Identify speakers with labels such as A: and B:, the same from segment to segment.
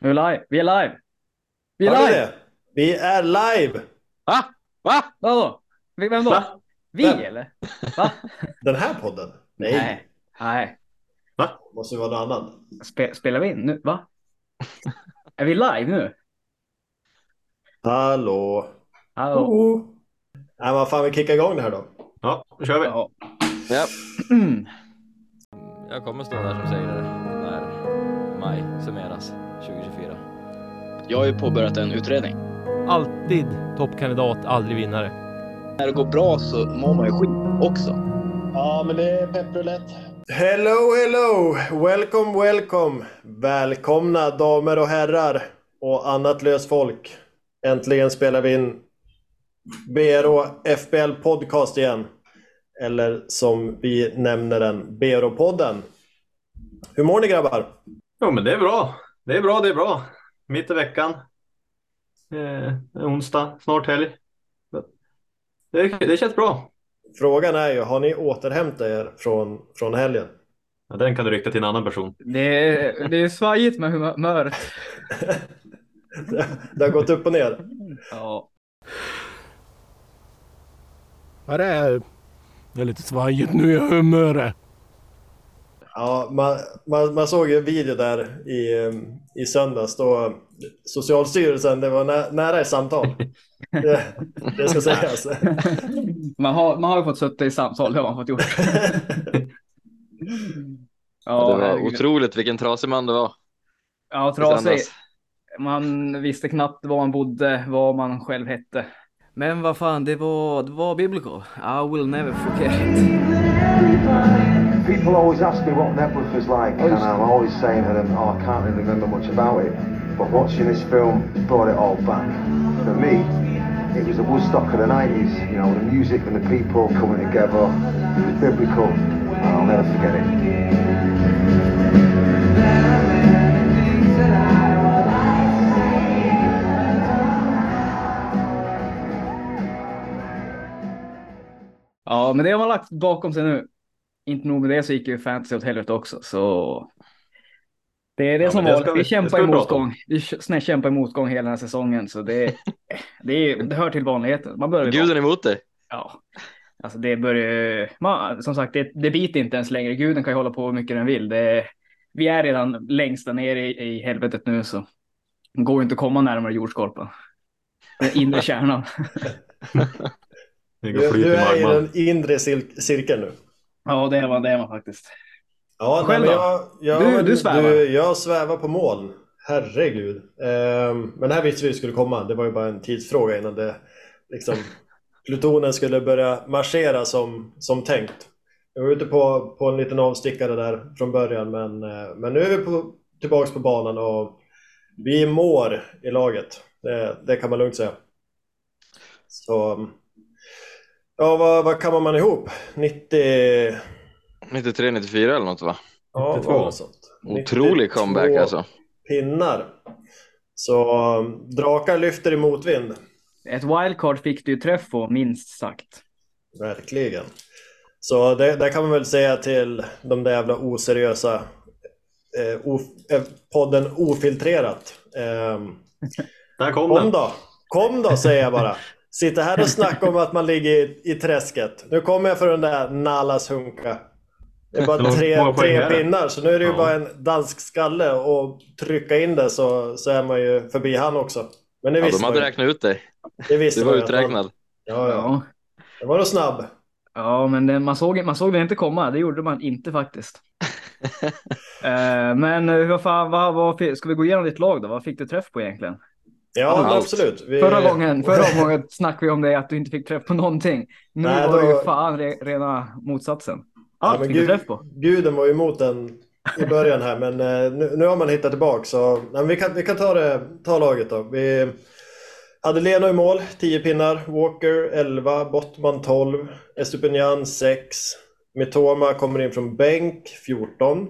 A: Nu är vi live. Vi är live. Vi är
B: Hör
A: live.
B: det? Vi är live!
C: Va? Va?
A: Vadå? Vem då?
C: Va?
A: Vi
B: Vem?
A: eller? Va?
B: Den här podden? Nej,
A: Nej. Nej.
B: måste ju vara någon annan.
A: Spe, spelar vi in nu? Va? Är vi live nu?
B: Hallå?
A: Hallå?
B: Oh. Nej, vad fan, vi kickar igång det här då.
C: Ja, nu kör vi.
A: Ja.
C: Ja.
A: Mm.
D: Jag kommer stå där som segrare när maj summeras 2024.
E: Jag har ju påbörjat en utredning.
F: alltid toppkandidat, aldrig vinnare.
E: När det går bra så mår man ju skit också.
B: Ja, men det är pepprulett. Hello, hello! Welcome, welcome! Välkomna damer och herrar och annat löst folk. Äntligen spelar vi in BRO FBL Podcast igen. Eller som vi nämner den, BRO-podden. Hur mår ni grabbar?
C: Jo, men det är bra. Det är bra, det är bra. Mitt i veckan. Eh, onsdag, snart helg. Det, det känns bra.
B: Frågan är ju, har ni återhämtat er från, från helgen?
C: Ja, den kan du rikta till en annan person.
A: Det, är, det är svajigt med humöret.
B: Det har gått upp och ner.
A: Ja.
F: Ja, det är, det är lite svajigt nu i humöret.
B: Ja, man, man, man såg ju en video där i, i söndags då Socialstyrelsen, det var nä, nära i samtal. Det, det ska sägas.
A: Man har, man har ju fått suttit i samtal, det har man fått gjort. Ja,
D: det var
A: herregud.
D: otroligt vilken trasig man det var.
A: Ja, trasig. Man visste knappt var man bodde, vad man själv hette.
F: Men vad fan, det var, det var biblical. I will never forget it.
G: People always ask me what Nebworth was like, oh, and I'm always saying to them, oh, I can't really remember much about it. But watching this film brought it all back. For me, it was the Woodstock of the 90s, you know, the music and the people coming together. It was biblical, and I'll never forget it.
A: Ja, men det har man lagt bakom sig nu. Inte nog med det så gick ju fantasy åt helvete också, så. Det är det
C: Ja,
A: som
C: det
A: vanligt.
C: vi-
A: Vi kämpar i motgång. Vi snä- kämpar i motgång hela den här säsongen, så det, det, är, det hör till vanligheten. Man börjar
D: Guden emot dig.
A: Ja, alltså det börjar. Man, som sagt, det, det biter inte ens längre. Guden kan ju hålla på hur mycket den vill. Det, vi är redan längst där nere i, i helvetet nu, så det går inte att komma närmare jordskorpan. Den inre kärnan.
B: Du, är i den inre cir- cirkeln nu.
A: Ja, det är man, det är man faktiskt.
B: Ja,
A: Själv
B: nej, jag, jag,
A: Du- du svävar.
B: jag svävar på moln. Herregud. Ehm, men här visste vi det skulle komma. Det var ju bara en tidsfråga innan det liksom plutonen skulle börja marschera som, som tänkt. Jag var ute på, på en liten avstickare där från början men, eh, men nu är vi på, tillbaks på banan och vi mår i laget. Det, det kan man lugnt säga. Så Ja, vad, vad kammar man ihop? 90...
D: 93, 94 eller något va?
B: Ja,
C: 92.
B: vad var det sånt?
D: Otrolig
B: 92
D: comeback alltså.
B: pinnar. Så um, drakar lyfter i motvind.
A: Ett wildcard fick du ju träff på, minst sagt.
B: Verkligen. Så det, där kan man väl säga till de där jävla oseriösa eh, of, eh, podden Ofiltrerat. Eh,
C: Där kom
B: kom
C: den.
B: då! Kom då säger jag bara. Sitter här och snackar om att man ligger i, i träsket. Nu kommer jag för den där Nalas hunka. Det är bara tre, tre pinnar så nu är det ju
C: Ja.
B: bara en dansk skalle och trycka in det så, så är man ju förbi han också. Men det
D: Ja,
B: visste
D: de
B: man
D: hade
B: ju.
D: räknat ut dig.
B: Det visste
D: Du var
B: man
D: uträknad.
B: Ja, ja.
A: Ja,
B: Det var då snabb.
A: ja men det, man, såg, man såg den inte komma. Det gjorde man inte faktiskt. Eh, men eh, vad fan, vad, vad, ska vi gå igenom ditt lag då? Vad fick du träff på egentligen?
B: Ja, absolut. Vi...
A: Förra gången, förra gången snackade vi om det att du inte fick träff på någonting. Nu
B: Nej,
A: var det ju fan re, rena motsatsen.
B: Ja,
A: Allt fick du träff på.
B: Guden var ju emot den i början här men eh, nu, nu har man hittat tillbaka så nej, vi, kan, vi kan ta, det, ta laget då. Vi hade Leno i mål, 10 pinnar. Walker 11, Bottman 12, Estupinian 6. Mitoma kommer in från bänk 14.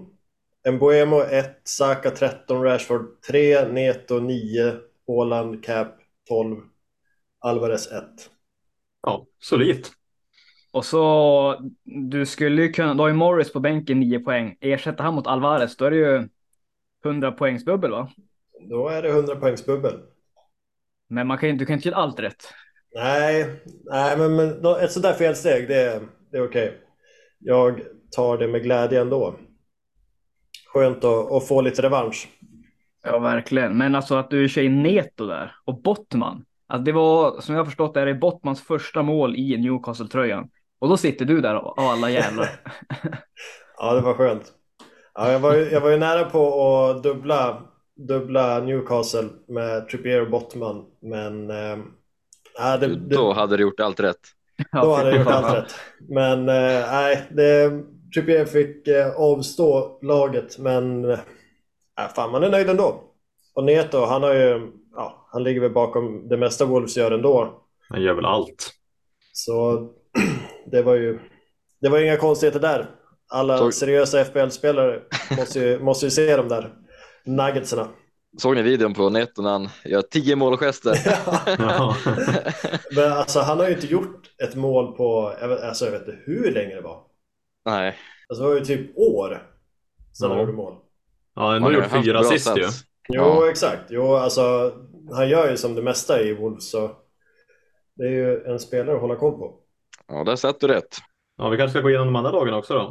B: Mbuemo 1, Saka 13, Rashford 3, Neto 9, Haaland Cap 12, Alvarez 1.
C: Ja, solidt.
A: Och så, du skulle ju kunna, du har ju Morris på bänken 9 poäng. Ersätta han mot Alvarez, då är det ju 100 poängs bubbel va?
B: Då är det 100 poängs bubbel.
A: Men man kan, ju- du kan inte göra allt rätt.
B: Nej, nej men, men ett sådär felsteg, det, är- det är okej. Jag tar det med glädje ändå. Skönt att, att få lite revansch.
A: Ja, verkligen. Men alltså att du kör in Neto där och Bottman. Alltså det var, som jag har förstått det, är det Bottmans första mål i Newcastle-tröjan. Och då sitter du där av alla jävlar.
B: Ja, det var skönt. Ja, jag, var ju, jag var ju nära på att dubbla, dubbla Newcastle med Trippier och Bottman, men nej, det, det,
D: Då hade du gjort allt rätt.
B: Då hade jag gjort allt rätt. Men eh, nej, det, Trippier fick eh, avstå laget men eh, fan, man är nöjd ändå. Och Neto, han har ju, ja, han ligger väl bakom det mesta Wolves gör ändå.
C: Han gör väl allt.
B: Så det var ju, det var inga konstigheter där. Alla
D: Så-
B: seriösa FBL-spelare måste ju, måste ju se de där nuggetsarna.
D: Såg ni videon på nätet när han gör tio målgester?
C: Ja.
B: Men alltså han har ju inte gjort ett mål på, jag vet, alltså jag vet inte hur länge det var.
D: Nej.
B: Alltså det var ju typ år sedan han
C: Ja.
B: gjorde mål.
C: Ja, han har gjort fyra assist ju.
B: Jo,
D: Ja.
B: exakt. Jo, alltså han gör ju som det mesta i Wolves så det är ju en spelare att hålla koll på.
D: Ja, där satt du rätt.
C: Ja, vi kanske ska gå igenom de andra lagen också då.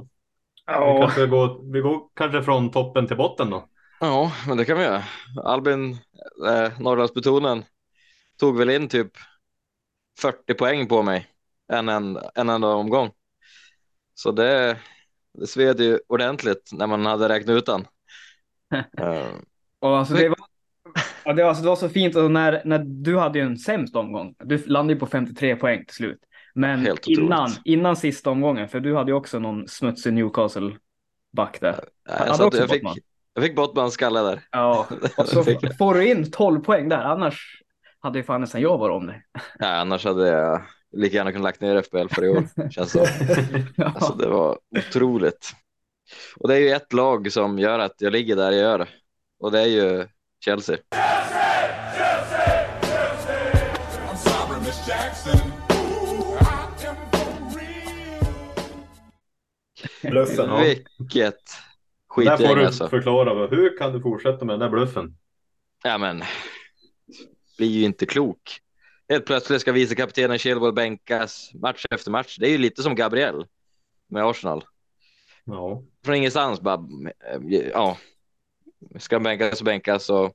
C: Vi,
A: Ja,
C: kanske går, vi går kanske från toppen till botten då.
D: Ja, men det kan vi göra. Albin, eh, Norrlandsbetonen, tog väl in typ 40 poäng på mig en, en, en enda omgång. Så det, det sved ju ordentligt när man hade räknat ut den.
A: Och alltså det var, ja, det, var, alltså det var så fint och när, när du hade ju en sämst omgång. Du landade ju på 53 poäng till slut. Men innan, innan sista omgången, för du hade ju också någon smutsig Newcastle-back där.
D: nej,
A: hade
D: så att
A: också
D: jag, fick,
A: Bottman.
D: jag fick Bottmans skalle där.
A: Ja, och så får du in 12 poäng där. Annars hade ju fan nästan jag varit om dig.
D: Ja, annars hade jag lika gärna kunnat lagt ner FBL för i år. Känns.
A: Ja.
D: Alltså det var otroligt. Och det är ju ett lag som gör att jag ligger där jag gör. Och det är ju Chelsea.
B: Bluffen.
C: Ja.
D: Vilket
C: Där får
D: skitgäng
C: du
D: alltså.
C: förklara. Hur kan du fortsätta med den där bluffen?
D: Ja men, blir ju inte klok. Helt plötsligt ska vicekaptenen Chilwell bänkas match efter match. Det är ju lite som Gabriel med Arsenal.
C: Ja.
D: Från ingenstans bara, eh, ja. Ska bänkas och bänkas och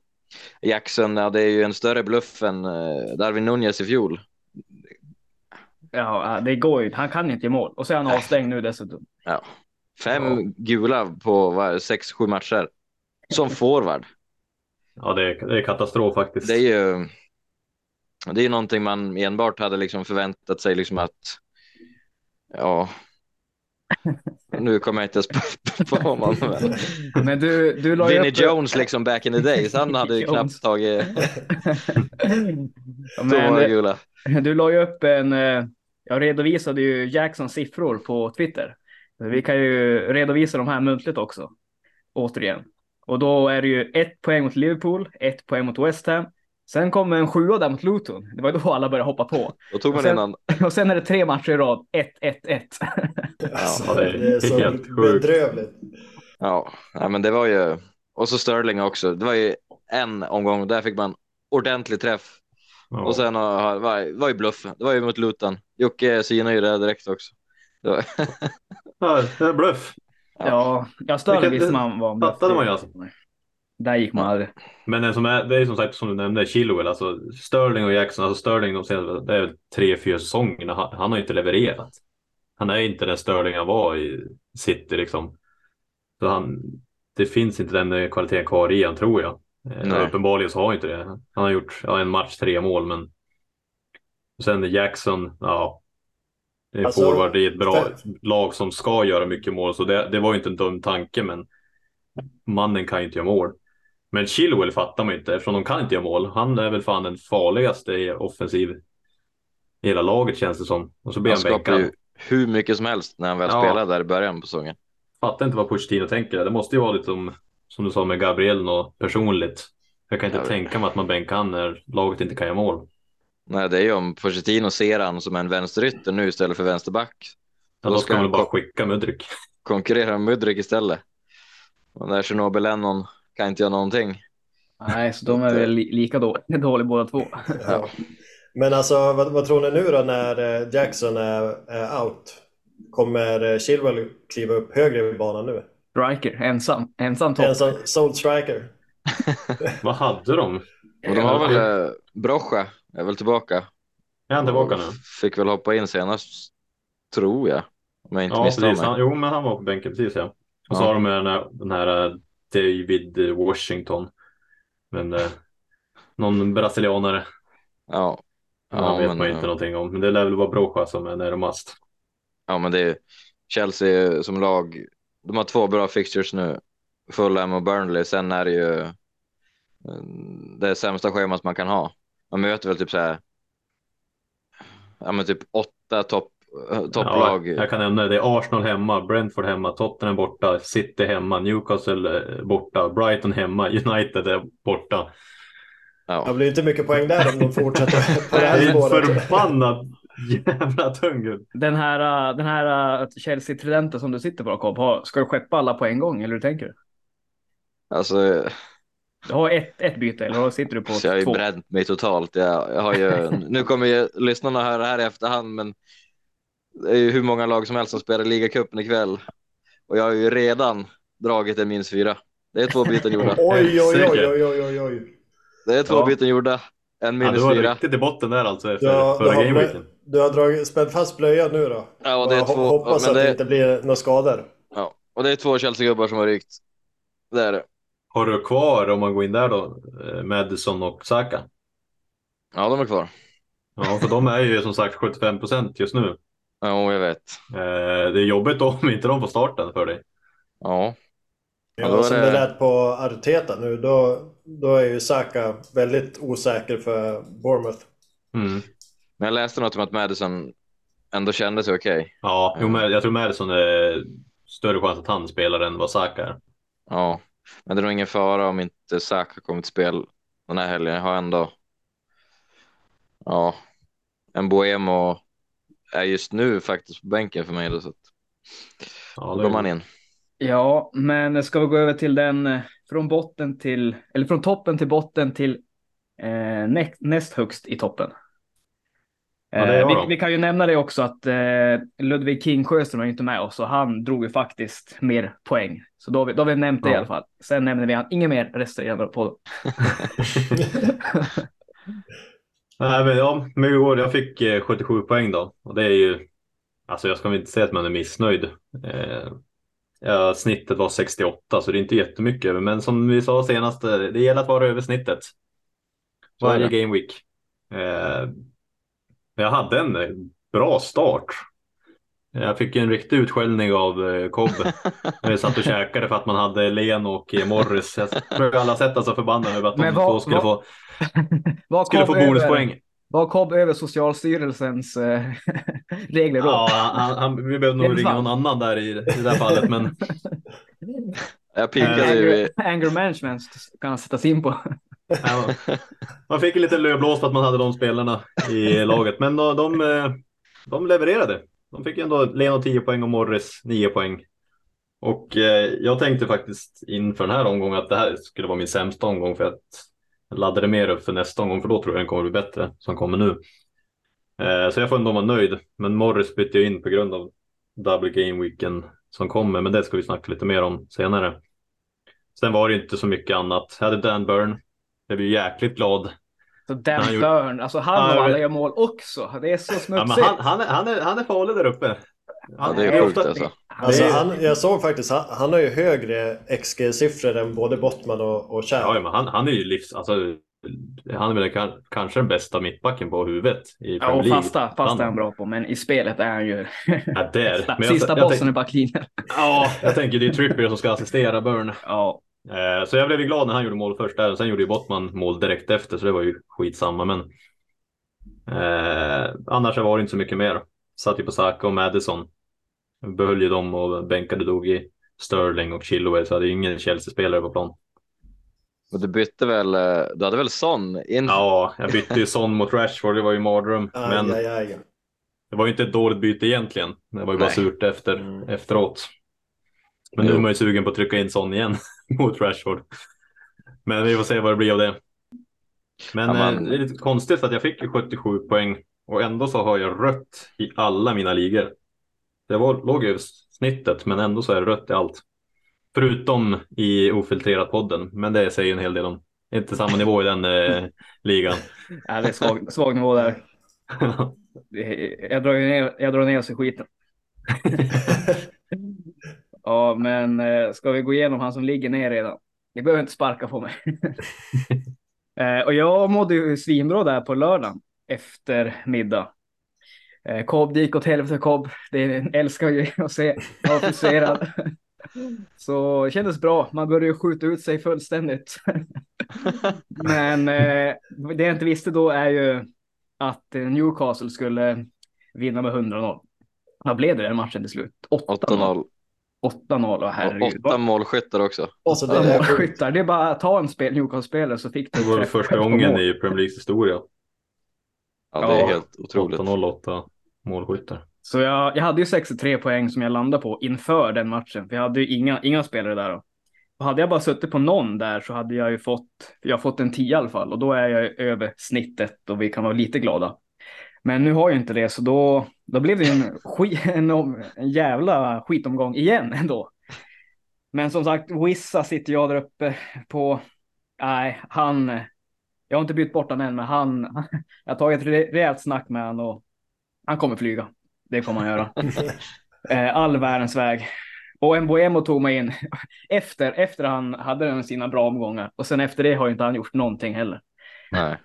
D: Jackson, ja det är ju en större bluff än eh, Darwin Nunez i fjol.
A: Ja, det går ju inte. Han kan ju inte göra mål. Och så är han avstängd nu dessutom.
D: Ja. Fem gula på vad, sex, sju matcher. Som forward.
C: Ja, det är, det är katastrof faktiskt.
D: Det är ju det är någonting man enbart hade liksom förväntat sig liksom att ja nu kommer jag inte ens på, honom men
A: Men du, du la
D: Vinnie
A: upp...
D: Jones liksom back in the days han hade ju knappt tagit
A: Men,
D: gula
A: du la ju upp en... eh, Jag redovisade ju Jacksons siffror på Twitter. Vi kan ju redovisa de här muntligt också. Återigen. Och då är det ju ett poäng mot Liverpool, ett poäng mot West Ham. Sen kommer en sjua där mot Luton. Det var då alla började hoppa på.
D: då tog man
A: Och sen-
D: innan
A: Och sen är det tre matcher i rad. 1-1-1.
B: Alltså,
C: Ja, det är
B: det är så
C: helt
B: bedrövligt.
D: ja, men det var ju och så Sterling också det var ju en omgång där fick man ordentlig träff
C: Ja.
D: och sen var, var ju bluffen det var ju mot Luton Jocke synade ju det direkt också det var,
C: Ja, det är bluff.
A: Ja, jag
C: Vilket-
A: visste man var en bluff.
C: fattade man ju alltså.
A: Där gick man aldrig.
C: Men det som är, det är som sagt som du nämnde, Chilwell, alltså Sterling och Jackson, alltså Sterling de senaste, det är tre, fyra säsongerna, han, han har inte levererat. Han är inte den Sterling han var i City liksom. Så han, det finns inte den kvaliteten kvar i han tror jag. Eh,
D: Nej.
C: Uppenbarligen så har han inte det. Han har gjort ja, en match, tre mål, men sen Jackson, ja. Det är
B: Alltså,
C: forward i ett bra
B: för-
C: lag som ska göra mycket mål, så det, det var ju inte en dum tanke, men mannen kan ju inte göra mål. Men Chilwell fattar man inte eftersom de kan inte göra mål. Han är väl fan den farligaste i offensiv i hela laget känns det som. Och så blir
D: han
C: han bänkad.
D: ju hur mycket som helst när han väl
C: Ja.
D: spelade där i början på säsongen
C: Fattar inte vad Pochettino tänker. där. Det måste ju vara lite som, som du sa med Gabriel och personligt. Jag kan inte
D: Jag
C: tänka mig att man bänkar han när laget inte kan göra mål.
D: Nej, det är ju om Pochettino ser han som en vänsterytter nu istället för vänsterback.
C: Ja,
D: Då
C: då
D: ska
C: man bara skicka Mudryk.
D: konkurrera med Mudryk istället. Och där Chernobyl Lennon kan inte göra någonting.
A: Nej, så de är väl li- lika då, dåliga båda två.
B: Ja. Men alltså, vad, vad tror ni nu då när eh, Jackson är, är out? Kommer eh, Chilwell kliva upp högre i banan nu?
A: Striker, ensam. Ensam topp.
B: En sån Soul Striker.
C: Vad hade de?
D: Och de har väl eh, Brocha är väl tillbaka.
C: Är han tillbaka nu?
D: Fick väl hoppa in senast, tror jag. Om jag inte
C: Ja,
D: misstar
C: precis.
D: mig.
C: Han, jo, men han var på bänken precis ja. Och så
D: Ja.
C: har de den här, den här David Washington. Men eh, någon brasilianare.
D: Ja.
C: Han vet
D: men,
C: man inte
D: eh,
C: någonting om. Men det lär väl vara Brocha som är närmast.
D: Ja, men det är Chelsea som lag. De har två bra fixtures nu. Fulham och Burnley. Sen är det ju eh, det sämsta schemat man kan ha. Man möter väl typ så här. Ja, men typ åtta topp eh, topplag.
C: Ja, jag kan nämna det. Det är Arsenal hemma, Brentford hemma, Tottenham borta, City hemma, Newcastle eh, borta, Brighton hemma, United är borta.
D: Ja.
B: Det blir inte mycket poäng där om de fortsätter på det här spåret.
C: förbannat jävla tung.
A: Den här, äh, den här Chelsea-tridenten som du sitter på, har- ska du skeppa alla på en gång, eller hur tänker du?
D: Alltså,
A: Du har ett, ett byte, eller sitter du på
D: så jag har ju
A: två?
D: bränt mig totalt. Jag, jag har ju, nu kommer ju lyssnarna höra det här i efterhand, men det är ju hur många lag som helst som spelar ligacupen ikväll. Och jag har ju redan dragit en minus fyra. Det är två byten gjorda.
B: Oj, oj, oj, oj, oj, oj, oj.
D: Det är två
C: Ja.
D: byten gjorda. En
C: Ja,
D: minus
C: du var
D: fyra.
C: riktigt i botten där alltså efter
B: Ja, du,
C: förra gameweeken.
B: du har dragit, spänt fast blöjan nu då?
D: Ja, och det är två,
B: ho- Hoppas
D: men
B: att det
D: det,
B: inte blir några skador.
D: ja, och det är två Chelsea-gubbar som har rykt. Det är det.
C: Har du kvar, om man går in där då, eh, Madison och Saka?
D: Ja, de är kvar.
C: Ja, för de är ju som sagt 75 procent just nu.
D: Ja, jag vet.
C: Eh, Det är jobbigt om inte de får starten för dig.
D: Ja,
B: Ja,
D: Ja,
B: som
D: det-
B: det lät på Arteta nu, då, då är ju Saka väldigt osäker för Bournemouth.
C: Mm.
D: men jag läste något om att Madison ändå kände sig okej.
C: Ja, jo, jag tror Madison är större chans att han spelar än vad Saka är.
D: Ja, men det är nog ingen fara om inte Saka kommer till spel den här helgen. Jag har ändå. Ja, en Boemo är just nu faktiskt på bänken för mig. Då, så att
C: Ja,
D: då går man in.
A: Ja, men ska vi gå över till den eh, från botten till, eller från toppen till botten till eh, näst, näst högst i toppen.
C: Ja,
A: Eh, vi, vi kan ju nämna det också att eh, Ludvig King Sjöström är inte med oss och han drog ju faktiskt mer poäng. Så då har vi, då har vi nämnt det i
C: Ja.
A: alla fall. Sen nämner vi han inget mer resten av podden.
C: Nej, men ja, igår, jag fick eh, 77 poäng då. Och det är ju, alltså jag ska väl inte säga att man är missnöjd. Eh, ja, snittet var 68, så det är inte jättemycket. Men som vi sa senast, eh, det gäller att vara över snittet. Varje game week. Eh, jag hade en eh, bra start. Jag fick en riktig utskällning av eh, Cobb. När vi satt och käkade för att man hade Len och eh, Morris. Jag tror alla sett alltså förbannade över att de
A: vad-
C: två skulle
A: vad-
C: få,
A: Vad
C: skulle få bonuspoäng.
A: Över, vad kom över Socialstyrelsens eh, regler då?
C: Ja, han, han, vi behöver nog ringa någon annan där i, i det här fallet. Men
D: Jag pinkade ju
A: anger, management kan han sättas in på.
C: man fick en liten lövblås för att man hade de spelarna i laget. Men de, de, eh, de levererade. De fick ändå Leno 10 poäng och Morris 9 poäng. Och eh, jag tänkte faktiskt inför den här omgången att det här skulle vara min sämsta omgång för att jag laddade mer upp för nästa omgång för då tror jag den kommer bli bättre som kommer nu. Eh, så jag får ändå vara nöjd. Men Morris bytte jag in på grund av double game weeken som kommer, men det ska vi snacka lite mer om senare. Sen var det inte så mycket annat. Jag hade Dan Burn. Jag blev jäkligt glad.
A: Så Dan
C: Han gjorde-
A: Burn, alltså han
C: Ja,
A: och
C: jag
A: alla gör mål också. Det är så
C: Ja,
A: smutsigt.
C: men han, han, är, han, är, han är farlig där uppe.
D: ja, det är sjukt alltså.
B: Alltså,
C: är-
B: han, jag såg faktiskt, han, han har ju högre XG-siffror än både Bottman och, och Chad.
C: Ja, men han, han är ju livs... Alltså, han är väl kan, kanske den bästa mittbacken på huvudet i
A: Ja, och fasta, fasta är han bra på, men i spelet är han ju
C: Ja, där.
A: sista,
C: Men jag-
A: sista
C: jag
A: bossen
C: tänk-
A: i backlinjen.
C: Ja, jag tänker det är Trippier som ska assistera Burn.
A: Ja,
C: så jag blev ju glad när han gjorde mål först där. Sen gjorde ju Bottman mål direkt efter, så det var ju skitsamma. Men eh, annars var det inte så mycket mer. Satt ju på Saka och Madison. Behöll ju dem och bänkade dog i Sterling och Chilwell, så hade ju ingen Chelsea-spelare på plan.
D: Och du bytte väl, eh, du hade väl Son in?
C: Ja, jag bytte ju Son mot Rashford, det var ju mardröm. Men
B: Aj, aj, aj.
C: det var ju inte ett dåligt byte egentligen. Det var ju bara
D: Nej.
C: surt efter,
B: Mm.
C: efteråt. Men nu är man ju sugen på att trycka in Son igen mot Rashford. Men vi får se vad det blir av det. Men
D: Ja, man-
C: eh, det är lite konstigt att jag fick ju 77 poäng och ändå så har jag rött i alla mina ligor. Det var, låg över snittet men ändå så är det rött i allt. Förutom i ofiltrerat podden, men det säger en hel del om. Inte samma nivå i den eh, ligan.
A: Ja, det är svag, svag nivå där. Jag drar, ner, jag drar ner oss i skiten. Ja, men eh, ska vi gå igenom han som ligger ner redan? Ni behöver inte sparka på mig. Eh, Och jag mådde ju svinbra där på lördagen efter middag. Eh, Cobb det gick åt helvete Cobb. Det älskar ju att se. Jag var frustrerad. Så det kändes bra. Man började ju skjuta ut sig fullständigt. Men eh, det jag inte visste då är ju att Newcastle skulle vinna med 100-0. Vad blev det den matchen till slut? 8-0.
D: 8-0.
A: 8-0, och herregud.
D: Åtta målskyttar också.
B: Alltså, det
A: Åtta
B: är
A: målskyttar. Det är bara att ta en spel, Newcastle-spelare så fick
C: Det
A: du
C: var det första gången
A: mål.
C: i Premier Leagues historia.
D: Ja, det är
A: Ja.
D: helt otroligt.
C: 8-0-8 målskyttar.
A: Så jag, jag hade ju 63 poäng som jag landade på inför den matchen. För jag hade ju inga, inga spelare där. Då. Och hade jag bara suttit på någon där så hade jag ju fått, jag fått en 10 i alla fall. Och då är jag över snittet och vi kan vara lite glada. Men nu har jag inte det, så då, då blev det en, en, en jävla skitomgång igen ändå. Men som sagt, Wissa sitter jag där uppe på. Nej, han. Jag har inte bytt bort honom än, men han. Jag har tagit ett re- rejält snack med honom och han kommer flyga. Det kommer han göra. Eh, All världens väg. Och Mbuemo tog mig in efter, efter han hade sina bra omgångar. Och sen efter det har inte han gjort någonting heller.
D: Nej.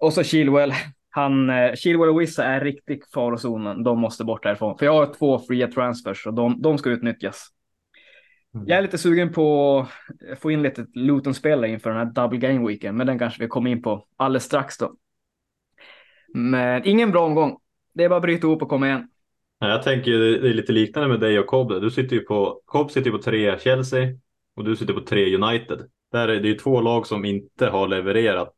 A: Och så Chilwell. Han, eh, Chilwell och Wissa är riktigt farozonen. De måste bort därifrån. För jag har två fria transfers och de, de ska utnyttjas.
C: Mm.
A: Jag är lite sugen på att få in lite Luton-spelare inför den här double game weeken. Men den kanske vi kommer in på alldeles strax då. Men ingen bra omgång. Det är bara att bryta ihop och komma igen.
C: Ja, Jag tänker ju det är lite liknande med dig och Cobb. Du sitter ju på, Cobb sitter ju på tre Chelsea och du sitter på tre United. Där är det ju två lag som inte har levererat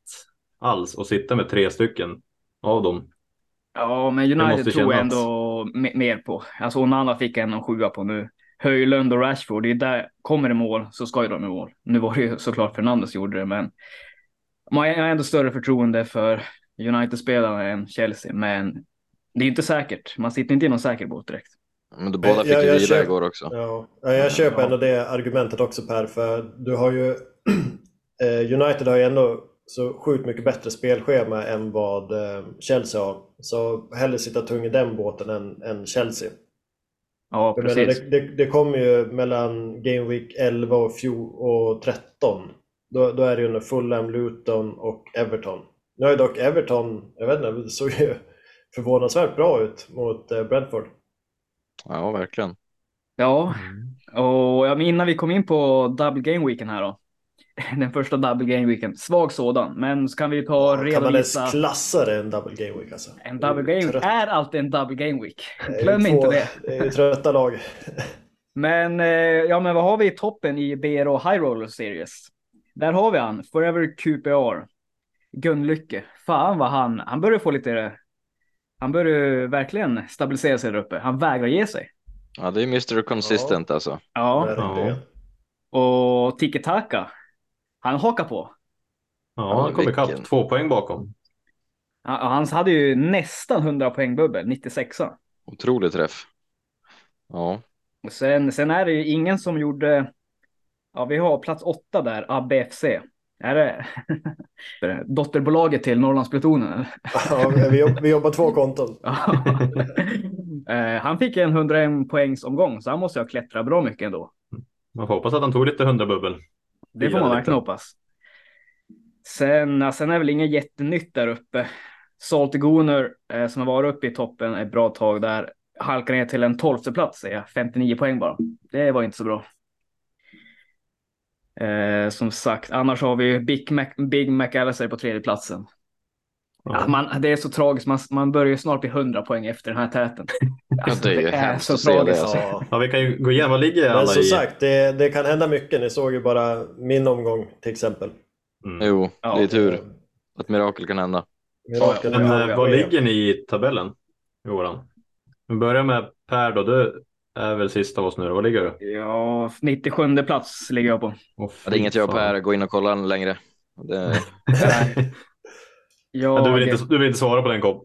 C: alls och sitta med tre stycken av dem.
A: Ja, men United tror jag ändå me- mer på. Alltså Onana fick en och sjua på nu. Höjlund och Rashford, det är där kommer det mål så ska ju de i mål. Nu var det ju såklart Fernandes gjorde det, men man har ändå större förtroende för United-spelarna än Chelsea, men det är inte säkert. Man sitter inte i någon säker båt direkt.
D: Men de båda fick
B: jag
D: ju vila
B: köper-
D: igår också.
B: Ja, ja, jag köper
A: Ja.
B: ändå det argumentet också Per, för du har ju eh, United har ju ändå så sjukt mycket bättre spelschema än vad eh, Chelsea har. Så hellre sitta tung i den båten än, än Chelsea.
A: Ja,
B: Jag menar,
A: precis.
B: det, det, det kommer ju mellan Game Week 11 och, fjol, och 13. Då, då är det ju under Fulham, Luton och Everton. Nu har ju dock Everton, jag vet inte, det såg ju förvånansvärt bra ut mot eh, Brentford.
D: Ja, verkligen.
A: Ja, och ja, men innan vi kom in på double game weeken här då. Den första double game weeken, svag sådan, men så kan vi ju ta
B: kan man ens
A: redovisa.
B: klassa det en double game week alltså?
A: En double game week är alltid en double game week. Glöm
B: två-
A: inte det.
B: Det är ju trötta lag.
A: Men, eh, ja, men vad har vi i toppen i BRO High Roller Series? Där har vi han, Forever QPR. Gunlycke. Fan vad han, han börjar få lite, han börjar verkligen stabilisera sig där uppe. Han vägrar ge sig.
D: Ja, det är Mr Consistent alltså.
A: Ja,
B: Verkligen.
A: och Tiki Taka. Han hakar på.
C: Ja, han kom ikapp två poäng bakom.
A: Han, han hade ju nästan 100 poäng bubbel, 96
D: Otrolig träff. Ja,
A: Och sen, sen är det ju ingen som gjorde, ja vi har plats åtta där, ABFC. Är det dotterbolaget till Norrlandsplutonen?
B: Ja, vi, jobb, vi jobbar två konton.
A: Ja. Eh, han fick en 101 poängs omgång så han måste ha klättrat bra mycket ändå.
C: Man får hoppas att han tog lite hundrabubbel.
A: Det får man verkligen hoppas. Sen, ja, sen är väl inget jättenytt där uppe. Salty Gooner eh, som har varit uppe i toppen ett bra tag där halkar ner till en tolfte plats, säger jag. 59 poäng bara. Det var inte så bra. Eh, som sagt, annars har vi Big, Mac, Big McAllister på tredje platsen. Ja, man, det är så tragiskt, man, man börjar ju snart bli 100 poäng efter den här täten. Alltså,
D: det är ju hemskt att se det, alltså.
B: Ja.
C: Vi kan ju gå igenom. Vad ligger alla
B: Men som
C: i?
B: sagt, det, det kan hända mycket. Ni såg ju bara min omgång till exempel.
C: Mm.
D: Jo,
A: Ja.
D: det är tur. Ett mirakel kan hända.
B: Mirakel
C: Men eh, var
B: ske.
C: ligger ni i tabellen? Johan? Vi börjar med Per då. Du, är väl sist av oss nu. Vad ligger du?
A: Ja, 97 plats ligger jag på.
C: Oh,
D: Det är inget jag och Per går in och kollar längre. Det,
A: Jag,
C: du, vill inte, du vill inte svara på den Kopp?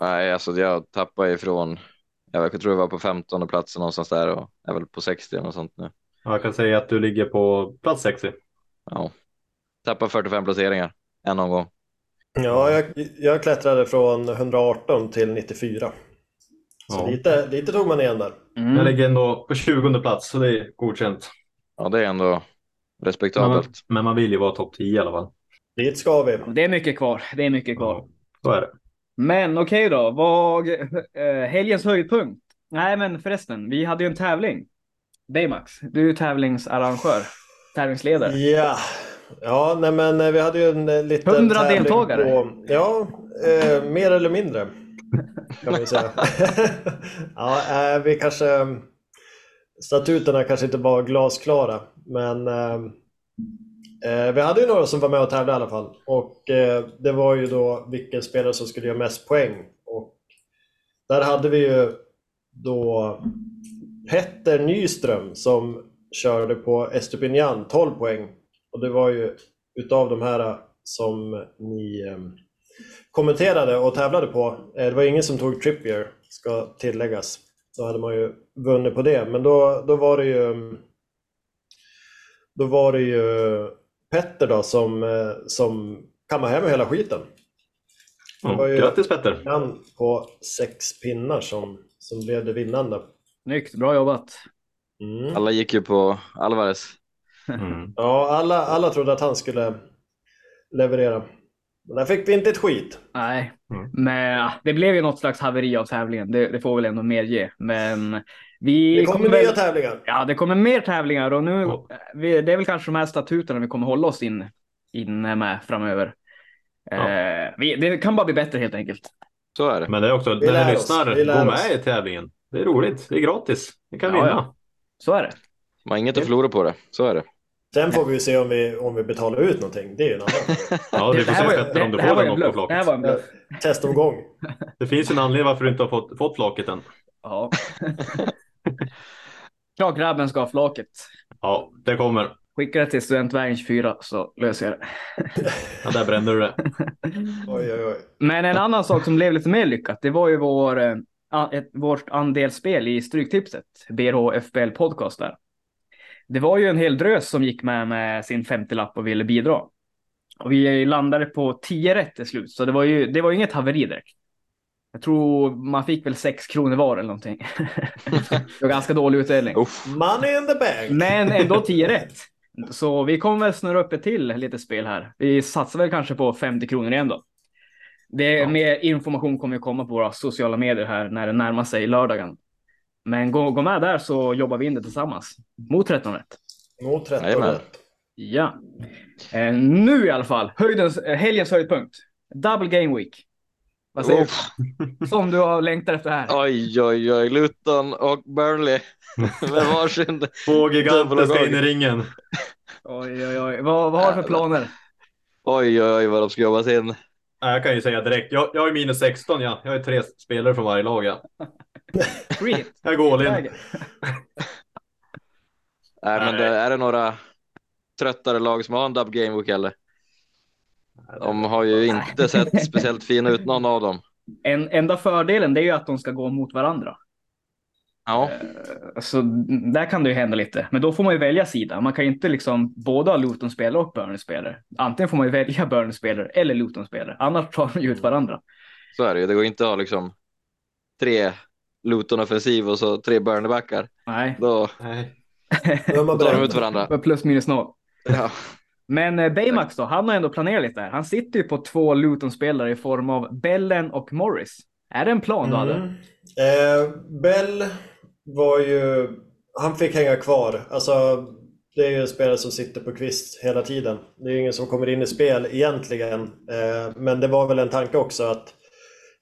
D: nej, alltså jag tappar ifrån, jag tror jag var på 15 plats någonstans där och är väl på 60 eller något sånt nu.
C: Ja, Jag kan säga att du ligger på plats 60.
D: Ja. Tappar 45 placeringar en omgång.
B: Ja, jag, jag klättrade från 118 till 94. Så
C: Ja.
B: lite, lite tog man igen där.
A: Mm.
C: Jag ligger ändå på 20 plats så det är godkänt.
D: Ja, det är ändå
C: Men man,
D: respektabelt.
C: men man vill ju vara topp 10 i alla fall.
B: Dit ska vi.
A: Det är mycket kvar. Det är mycket kvar.
C: Så är det.
A: Men okej då. Vad, eh, helgens höjdpunkt? Nej, men förresten. Vi hade ju en tävling. Baymax, du är ju tävlingsarrangör. Tävlingsledare.
B: Ja, ja nej men eh, vi hade ju en eh, liten
A: 100
B: tävling
A: deltagare.
B: På, ja, eh, mer eller mindre. Kan vi säga. ja, eh, vi kanske... Statuterna kanske inte var glasklara, men eh, Eh, vi hade ju några som var med och tävlade i alla fall. Och eh, det var ju då vilken spelare som skulle göra mest poäng. Och där hade vi ju då Petter Nyström som körde på Estupinian 12 poäng. Och det var ju utav de här som ni eh, kommenterade och tävlade på. Eh, det var ingen som tog Trippier, ska tilläggas. Då hade man ju vunnit på det. Men då, då var det ju då var det ju Petter då som, eh, som kammade hem hela skiten. Det var ju
C: grattis Petter!
B: han på sex pinnar som, som blev det vinnande.
A: Snyggt, bra jobbat.
B: Mm.
D: Alla gick ju på Alvarez.
C: Mm.
B: Ja, alla, alla trodde att han skulle leverera. Men där fick vi inte ett skit.
A: Nej,
C: Mm.
A: men det blev ju något slags haveri av tävlingen. Det, det får väl ändå medge. Men vi
B: Det kommer
A: väl...
B: nya tävlingar.
A: Ja, det kommer mer tävlingar och nu,
C: Ja.
A: vi, det är väl kanske de här statuterna vi kommer hålla oss in, inne med framöver.
C: Ja.
A: Eh, vi, det kan bara bli bättre helt enkelt.
D: Så är det.
C: Men det är också,
B: Vi
C: när ni lyssnar, gå med i tävlingen. Det är roligt, det är gratis. Ni kan
A: Ja,
C: vinna.
A: ja. Så är det.
D: Man har inget att förlora på det. Så är det.
B: Sen får vi ju se om vi, om vi betalar ut någonting. Det är ju en annan
C: Ja, du
A: det,
C: får se Petter om du får den på
A: bluff. Det här
C: flaket.
A: var en bluff.
B: testomgång.
C: Det finns en anledning varför du inte har fått, fått flaket än.
A: Ja. Klart grabben ska ha flaket.
C: Ja, det kommer.
A: Skicka det till Studentvägen 24 så löser jag det.
C: Ja, där brände du det.
B: Oj, oj, oj.
A: Men en annan sak som blev lite mer lyckat, det var ju vår, eh, ett, vårt andelsspel i Stryktipset, BRH FBL Podcast där. Det var ju en hel drös som gick med med sin 50-lapp och ville bidra. Och vi landade på 10 rätt till slut, så det var ju det var ju inget haveri direkt. Jag tror man fick väl 6 kronor var eller någonting. det var ganska dålig utdelning.
D: Uff.
B: Money in the bank!
A: Men ändå 10 rätt. Så vi kommer väl snurra upp ett till lite spel här. Vi satsar väl kanske på 50 kronor igen då. Det,
C: Ja.
A: Mer information kommer ju komma på våra sociala medier här när det närmar sig lördagen. Men gå, gå med där så jobbar vi in det tillsammans. Mot 13 rätt.
B: Mot 13
D: Jajamän.
B: rätt.
A: Ja. Eh, nu i alla fall, höjdens, eh, helgens höjdpunkt. Double game week. Vad säger
D: Uff.
A: du? Som du har längtat efter här.
D: Oj, oj, oj. Luton och Burnley. Med varsin.
C: Två giganter ska in i ringen.
A: Oj, oj, oj. Vad, vad har du för planer?
D: Oj, oj, oj vad de ska jobba in.
C: Ja, Jag kan ju säga direkt, jag, jag är minus 16 ja. Jag har tre spelare från varje lag ja.
A: Free.
C: Jag går all in.
D: Nej, men det, är det några tröttare lag som har en dub game week eller? De har ju inte sett speciellt fina ut någon av dem.
A: En, enda fördelen det är ju att de ska gå mot varandra.
D: Ja,
A: Eh, Så där kan det ju hända lite. Men då får man ju välja sida. Man kan ju inte liksom både ha Luton-spelare och Burnley-spelare. Antingen får man ju välja Burnley-spelare eller Luton-spelare. Annars tar de ju ut varandra.
D: så är det ju. Det går inte att ha liksom tre Luton offensiv och så tre Burnley-backar.
A: Nej,
D: Då
C: Nej.
B: Då
D: tar de ut varandra.
A: plus minus noll.
D: Ja.
A: Men eh, Baymax då, han har ändå planerat lite där. Han sitter ju på två Luton-spelare i form av Bellen och Morris. Är det en plan du hade?
B: Mm. Eh, Bell var ju... Han fick hänga kvar. Alltså, det är ju en spelare som sitter på kvist hela tiden. Det är ju ingen som kommer in i spel egentligen. Eh, men det var väl en tanke också att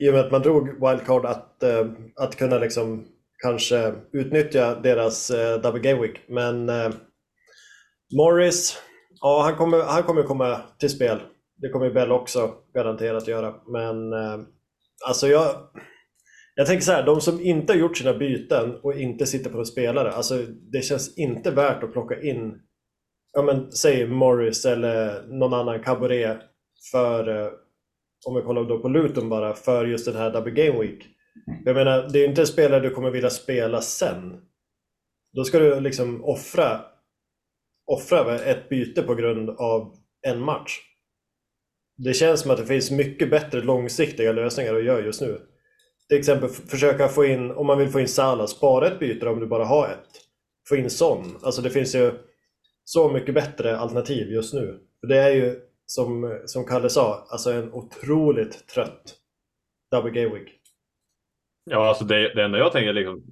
B: i och med att man drog wildcard att, eh, att kunna liksom kanske utnyttja deras eh, double game week. Men eh, Morris, ja han kommer, han kommer komma till spel. Det kommer Bell också garanterat göra. Men eh, alltså jag, Jag tänker så här, de som inte har gjort sina byten och inte sitter på en spelare, alltså det känns inte värt att plocka in, ja men säg Morris eller någon annan Cabaret för, eh, om vi kollar då på Luton bara, för just den här Double Game Week. Jag menar, det är inte en spelare du kommer vilja spela sen. Då ska du liksom offra, offra ett byte på grund av en match. Det känns som att det finns mycket bättre långsiktiga lösningar att göra just nu. Till exempel försöka få in, om man vill få in Salah, spara ett byte om du bara har ett. Få in Son. Alltså det finns ju så mycket bättre alternativ just nu. För det är ju som, som Kalle sa, alltså en otroligt trött Double Game Week.
C: Ja, alltså det, det enda jag tänker liksom,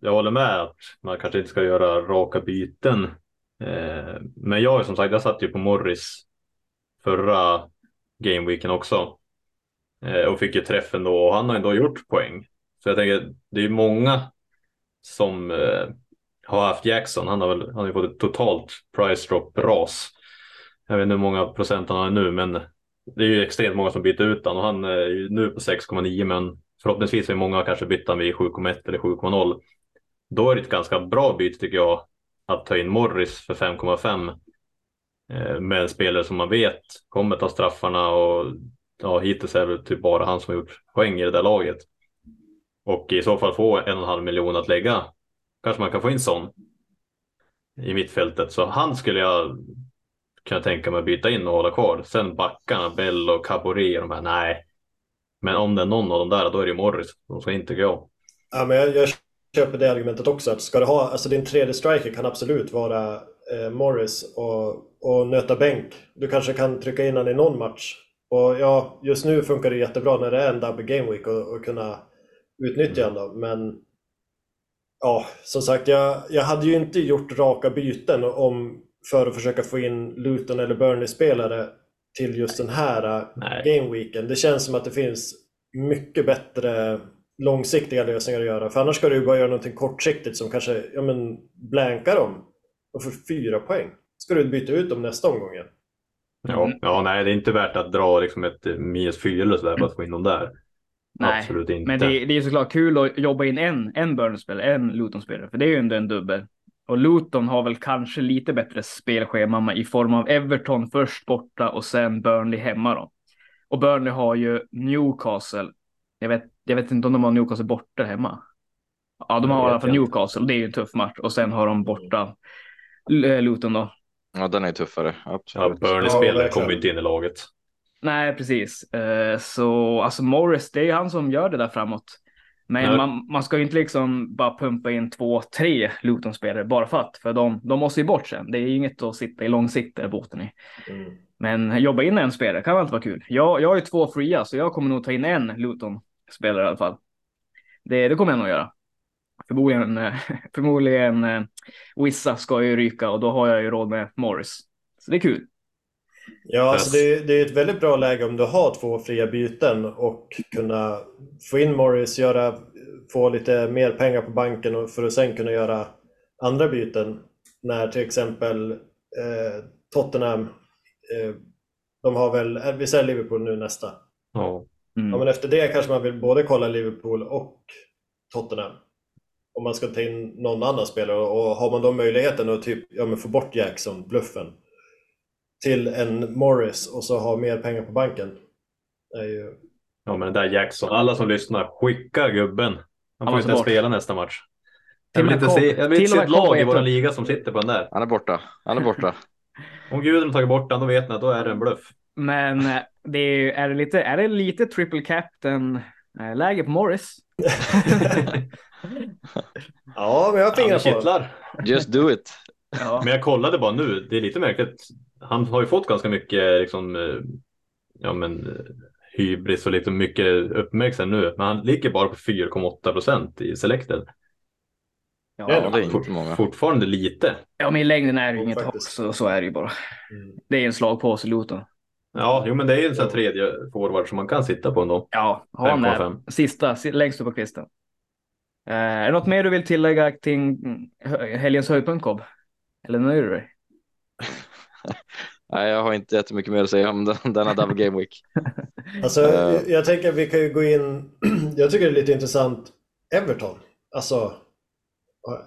C: jag håller med att man kanske inte ska göra raka byten. Eh, men jag som sagt, jag satt ju på Morris förra gameweeken också. Eh, och fick ju träffen då och han har ändå gjort poäng. Så jag tänker, det är många som eh, har haft Jackson. Han har väl han har ju fått ett totalt price drop ras. Jag vet inte hur många procent han har nu, men det är ju extremt många som byter ut honom och han är ju nu på 6,9 men förhoppningsvis är många kanske bytt han vid 7,1 eller 7,0. Då är det ett ganska bra byte tycker jag att ta in Morris för 5,5 eh, med en spelare som man vet kommer ta straffarna och ja, hittills är det typ bara han som har gjort poäng i det där laget. Och i så fall få en och en halv miljon att lägga. Kanske man kan få in sån i mittfältet. Så han skulle jag kan jag tänka mig att byta in och hålla kvar. Sen backarna, Bell och Caboret och de här, nej. Men om det är någon av de där, då är det ju Morris. De ska inte gå.
B: Ja, men jag, jag köper det argumentet också. Att ska du ha, alltså din tredje striker kan absolut vara eh, Morris och, och nöta bänk. Du kanske kan trycka in honom i någon match. Och ja, just nu funkar det jättebra när det är en double game week och, och kunna utnyttja honom. Men ja, som sagt, jag, jag hade ju inte gjort raka byten om, för att försöka få in Luton eller Burnley-spelare till just den här eh,
C: Nej.
B: gameweeken. Det känns som att det finns mycket bättre långsiktiga lösningar att göra. För annars ska du ju bara göra någonting kortsiktigt som kanske ja, men, blankar dem och får fyra poäng. Ska du byta ut dem nästa omgång igen?
C: Ja,
A: Mm.
C: ja, nej, det är inte värt att dra liksom ett eh, minus fyra eller sådär för att få in dem där.
A: Nej,
C: Absolut inte.
A: Men det, det är såklart kul att jobba in en, en Burnley-spelare, en Luton-spelare, för det är ju ändå en dubbel. Och Luton har väl kanske lite bättre spelschema i form av Everton först borta och sen Burnley hemma då. Och Burnley har ju Newcastle. Jag vet, jag vet inte om de har Newcastle borta hemma. Ja, de har i alla fall
C: inte.
A: Newcastle. Det är ju en tuff match och sen har de borta L- Luton då.
D: Ja, den är tuffare.
C: Ja. Burnley-spelare kommer ju inte in i laget.
A: Nej, precis. Eh, Så alltså Morris, det är ju han som gör det där framåt. Men man, man ska ju inte liksom bara pumpa in två, tre Luton-spelare bara för att. För de, de måste ju bort sen. Det är ju inget att sitta i långsikt där båten i.
B: Mm.
A: Men jobba in en spelare kan väl inte vara kul. Jag, jag har ju två fria, så jag kommer nog ta in en Luton-spelare i alla fall. Det, det kommer jag nog göra. Förmodligen, eh, förmodligen eh, Wissa ska ju ryka och då har jag ju råd med Morris. Så det är kul.
B: Ja, alltså det, är- det är ett väldigt bra läge om du har två fria byten och kunna få in Morris, göra, få lite mer pengar på banken och för att sen kunna göra andra byten. När till exempel eh, Tottenham, eh, de har väl, eh, vi säger Liverpool nu nästa.
C: Ja.
A: Mm.
B: Ja, men efter det kanske man vill både kolla Liverpool och Tottenham. Om man ska ta in någon annan spelare och har man då möjligheten att typ, ja, men få bort Jackson, bluffen, till en Morris och så ha mer pengar på banken. Det är ju...
C: ja, men den där Jackson. Alla som lyssnar, skicka gubben. Han
A: Han
C: får inte ens spela nästa match. Jag vill inte se, jag vill inte se ett lag i vår liga som sitter på den där.
D: Han är borta. Han är borta.
C: Om Gudrun tagit bort den, då vet ni att då är det en bluff.
A: Men eh, det är, är, det lite, är det lite triple captain eh, läge på Morris?
B: Ja, men jag har fingrar på.
D: Just do it.
A: Ja.
C: Men jag kollade bara nu, det är lite märkligt. Han har ju fått ganska mycket liksom, eh, ja men eh, hybris och lite mycket uppmärksamhet nu. Men han ligger bara på 4,8 procent i selected.
A: Ja,
D: det är inte många.
C: Fortfarande lite.
A: ja, men i längden är det ju inget hopp, så, så är det ju bara.
B: Mm.
A: Det är en slagpåse Luton.
C: Ja, jo men det är ju en sån här tredje forward som man kan sitta på ändå.
A: Ja, ha han där
C: 5,5.
A: sista, si- längst upp på kvisten. Eh, är det något mer du vill tillägga kring mm, helgens höjdpunkt Cobb? Eller nöjer du dig?
D: Nej, jag har inte jättemycket mer att säga om den, denna double game week.
B: Alltså,
D: Eh.
B: jag, tänker att vi kan ju gå in... jag tycker det är lite intressant. Everton. Alltså,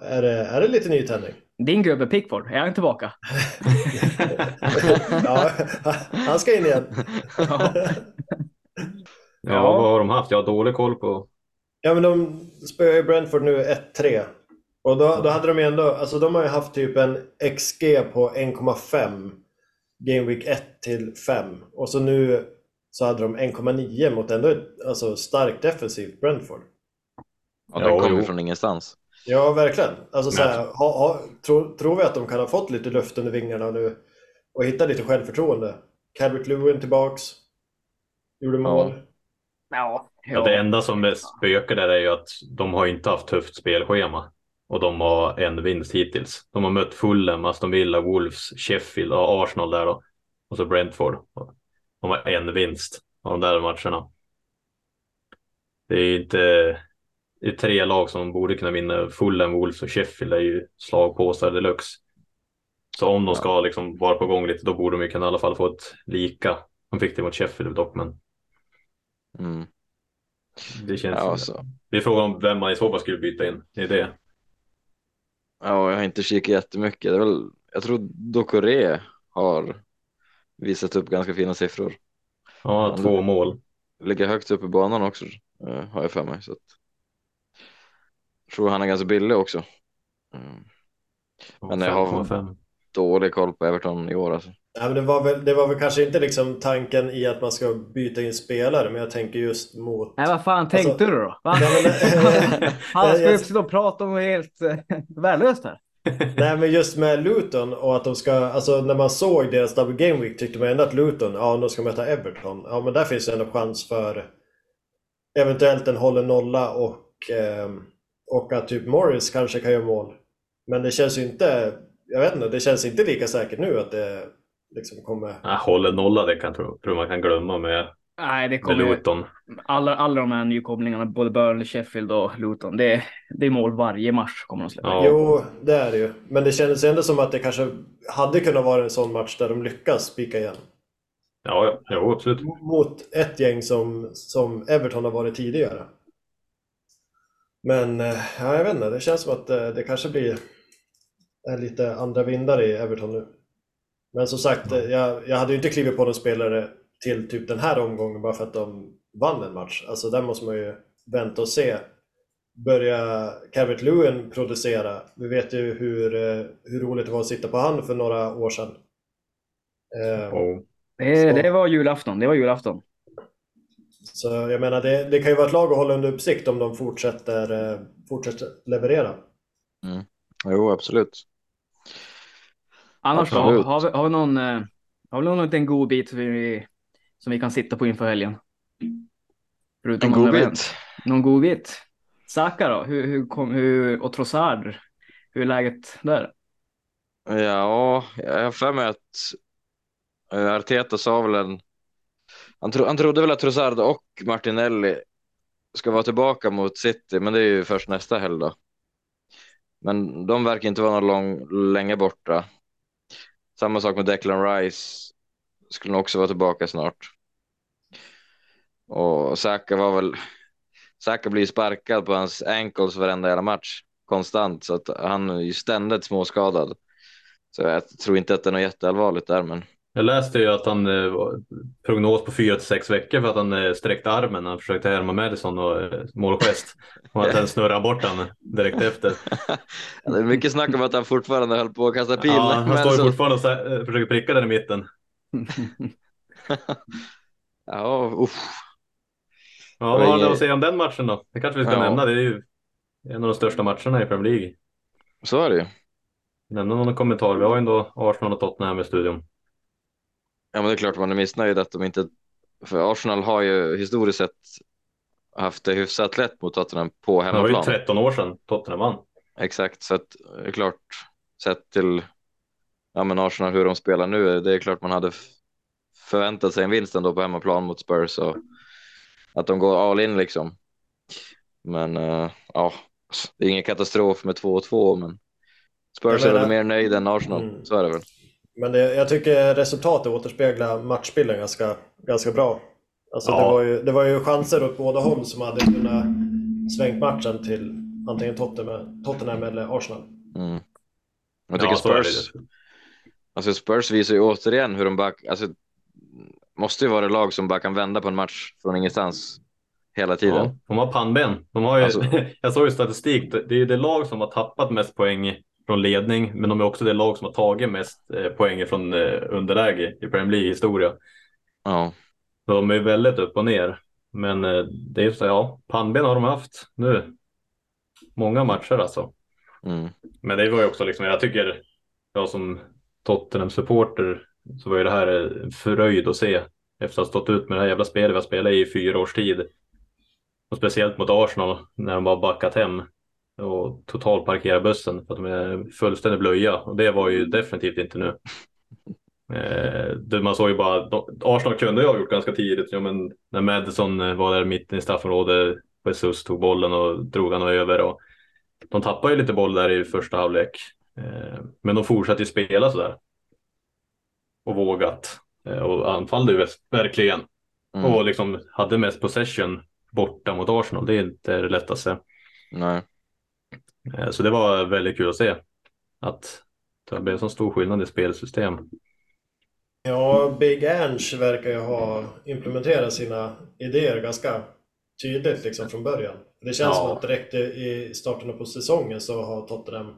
B: är det, är det lite nytändning?
A: Din gubbe Pickford, är han tillbaka?
B: ja, han ska in igen.
A: Ja.
C: Ja,
A: Ja.
C: vad har de haft? Jag har dålig koll på.
B: Ja, men de spöar ju Brentford nu 1-3. Och då, då hade de ju ändå, alltså de har ju haft typ en XG på 1,5 Game Week 1 till 5. Och så nu så hade de 1,9 mot ändå ett alltså, starkt defensivt Brentford.
D: Ja,
C: Ja,
D: kom ju från ingenstans.
B: Ja, verkligen. Alltså, så här, ha, ha, tror, tror vi att de kan ha fått lite luft under vingarna nu och hitta lite självförtroende? Calvert Lewin tillbaks. Gjorde mål.
A: Ja.
C: Ja. det enda som spökar där är ju att de har inte haft tufft spelschema. Och de har en vinst hittills. De har mött Fulham, Aston Villa, Wolves, Sheffield och Arsenal där då. Och så Brentford. De har en vinst av de där matcherna. Det är inte det är tre lag som borde kunna vinna. Fulham, Wolves och Sheffield är ju slagpåsar deluxe. Så om de ska liksom vara på gång lite, då borde de ju kunna i alla fall få ett lika. De fick det mot Sheffield dock, men
D: Mm.
C: det känns
D: Ja, så.
C: det är frågan om vem man i så fall skulle byta in. Det är det.
D: Ja, jag har inte kikat jättemycket. Det är väl, jag tror Dokore har visat upp ganska fina siffror.
C: Ja,
D: Ja,
C: två mål.
D: Ligger högt upp i banan också, eh, har jag för mig. Så att, jag tror han är ganska billig också. Mm. Men jag har-
C: 5,5.
D: Dålig koll på Everton i år alltså.
B: Ja, men det, var väl, det var väl kanske inte liksom tanken i att man ska byta in spelare, men jag tänker just mot...
A: Nej, vad fan tänkte
B: Alltså-
A: du då?
B: Ja, men,
A: Han ska ju sitta och prata om helt eh, värdelöst här.
B: Nej men just med Luton och att de ska, alltså när man såg deras double game week tyckte man ändå att Luton, ja de ska möta Everton. Ja men där finns det ändå chans för eventuellt en hållen nolla och, eh, och att typ Morris kanske kan göra mål. Men det känns ju inte, jag vet inte, det känns inte lika säkert nu att det liksom kommer...
C: Jag håller nolla, det kan tror, tror man kan glömma med,
A: Nej, det
C: med
A: kommer
C: Luton.
A: alla, alla de här nykomlingarna, både Burnley, Sheffield och Luton. Det, det är mål varje match kommer de släppa.
C: Ja.
B: Jo, det är det ju. Men det kändes ändå som att det kanske hade kunnat vara en sån match där de lyckas spika igen.
C: Ja, ja, jo, absolut.
B: mot ett gäng som, som Everton har varit tidigare. Men eh, ja, jag vet inte, det känns som att eh, det kanske blir är lite andra vindar i Everton nu. Men som sagt, jag, jag hade ju inte klivit på någon spelare till typ den här omgången bara för att de vann en match. Alltså där måste man ju vänta och se. Börja Calvert Lewin producera. Vi vet ju hur, eh, hur roligt det var att sitta på hand för några år sedan.
C: Och,
A: Det, det var julafton. Det var julafton.
B: Så jag menar, det, det kan ju vara ett lag att hålla under uppsikt om de fortsätter, eh, fortsätter leverera.
D: Jo, absolut.
A: Annars då? Har vi, har vi någon, eh, har vi någon liten god bit som vi, som vi kan sitta på inför helgen? Förutom
D: En god bit.
A: Någon god bit? Saka då? Hur, hur, kom, hur, och Trossard? Hur är läget där?
D: Ja, jag har för mig att eh, Arteta sa väl en... Han, tro, han trodde väl att Trossard och Martinelli ska vara tillbaka mot City, men det är ju först nästa helg då. Men de verkar inte vara någon lång, länge borta. Samma sak med Declan Rice. Skulle nog också vara tillbaka snart. Och Saka var väl... Saka blir sparkad på hans ankles varenda jävla match. Konstant, så att han är ju ständigt småskadad. Så jag tror inte att det är något jätteallvarligt där, men
C: jag läste ju att han eh, prognos på fyra till sex veckor för att han eh, sträckte armen när han försökte härma Madison och eh, målgest. Och att han snurrade bort han direkt efter.
D: det är mycket snack om att han fortfarande höll på att kasta pil.
C: Ja, han står ju fortfarande och eh, försöker pricka den i mitten.
D: Ja, uff.
C: Ja, vad har du att säga om den matchen då? Det kanske vi ska
D: Ja.
C: nämna. Det är ju en av de största matcherna i Premier League.
D: Så är det ju.
C: Nämna någon kommentar. Vi har ju ändå Arsenal och Tottenham i studion.
D: Ja, men det är klart man är missnöjd att de inte... För Arsenal har ju historiskt sett haft det hyfsat lätt mot Tottenham på
C: Det var ju
D: hemmaplan.
C: 13 år sedan Tottenham vann.
D: Exakt, så att det är klart sett till ja, men Arsenal hur de spelar nu. Det är klart man hade förväntat sig en vinst ändå på hemmaplan mot Spurs och att de går all in liksom. Men eh, ja, det är ingen katastrof med 2-2, men Spurs är väl mer nöjd än Arsenal.
B: Mm.
D: Så är det väl.
B: Men det, jag tycker resultatet återspeglar matchbilden ganska, ganska bra. Alltså det,
C: Ja.
B: var ju, det var ju chanser åt båda håll som hade kunnat svängt matchen till antingen Tottenham, Tottenham eller Arsenal.
D: Mm. Jag tycker
C: Ja, det.
D: Spurs, alltså Spurs visar ju återigen hur de back, alltså måste ju vara det lag som bara kan vända på en match från ingenstans hela tiden.
C: Ja, de har pannben. De har ju,
D: Alltså-
C: jag såg ju statistik. Det är ju det lag som har tappat mest poäng från ledning, men de är också det lag som har tagit mest eh, poäng från eh, underläge i Premier League historia.
D: Ja,
C: Så de är väldigt upp och ner. Men eh, det är så, ja, pannben har de haft nu. Många matcher alltså.
D: mm.
C: Men det var ju också liksom, jag tycker, jag som Tottenham-supporter så var ju det här en fröjd att se efter att ha stått ut med det här jävla spelet vi har spelat i fyra års tid. Och speciellt mot Arsenal när de bara backat hem och totalparkerat bussen för att de är fullständigt blöja och det var ju definitivt inte nu. Eh, man såg ju bara, Arsenal kunde ju ha gjort ganska tidigt, ja, men när Madison eh, var där mitten i straffområdet, Jesus tog bollen och drog han över och de tappade ju lite boll där i första halvlek. Eh, men de fortsatte ju spela sådär. Och vågat. Eh, och anfallde ju verkligen.
D: Mm.
C: Och liksom hade mest possession borta mot Arsenal. Det är inte det lättaste.
D: Nej.
C: Eh, så det var väldigt kul att se. Att det blev så stor skillnad i spelsystem.
B: Ja, Big Ernst verkar ju ha implementerat sina idéer ganska tydligt liksom från början. Det känns
C: Ja.
B: som att direkt i- starten på säsongen så har Tottenham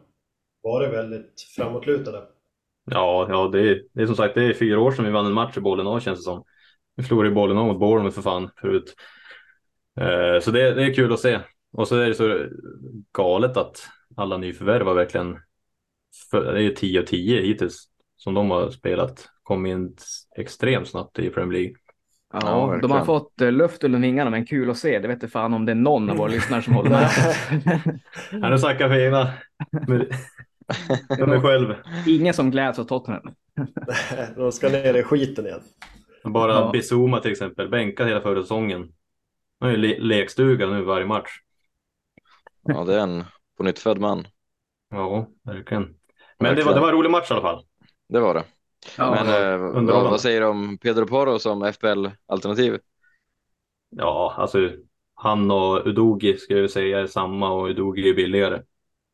B: varit väldigt framåtlutade.
C: Ja, ja det, är, det är som sagt det är fyra år sedan vi vann en match i bollen av känns det som. Vi förlorade i bollen av mot Bournemouth för fan förut. Eh, så det, det är kul att se. Och så är det så galet att alla nyförvärv var verkligen, för, det är ju 10 av 10 hittills som de har spelat, kom in extremt snabbt i Premier League.
D: Ja,
A: Ja, de har fått eh, luft under vingarna, men kul att se. Det vet inte fan om det är någon av våra lyssnare som håller med.
C: Nu snackar jag för egna, med, för mig själv.
A: Ingen som gläds åt Tottenham.
B: De ska ner i skiten igen.
C: Bara
A: Ja.
C: Bizuma till exempel, bänkad hela förra säsongen. Han är ju le- lekstuga nu varje match.
D: Ja, det är en på nytt född man.
C: Ja, verkligen. Men det var, det var en rolig match i alla fall.
D: Det var det.
A: Ja,
D: Men eh, vad, vad säger du om Pedro Porro som FPL-alternativ?
C: Ja, alltså han och Udogi ska jag ju säga är samma och Udogi är billigare.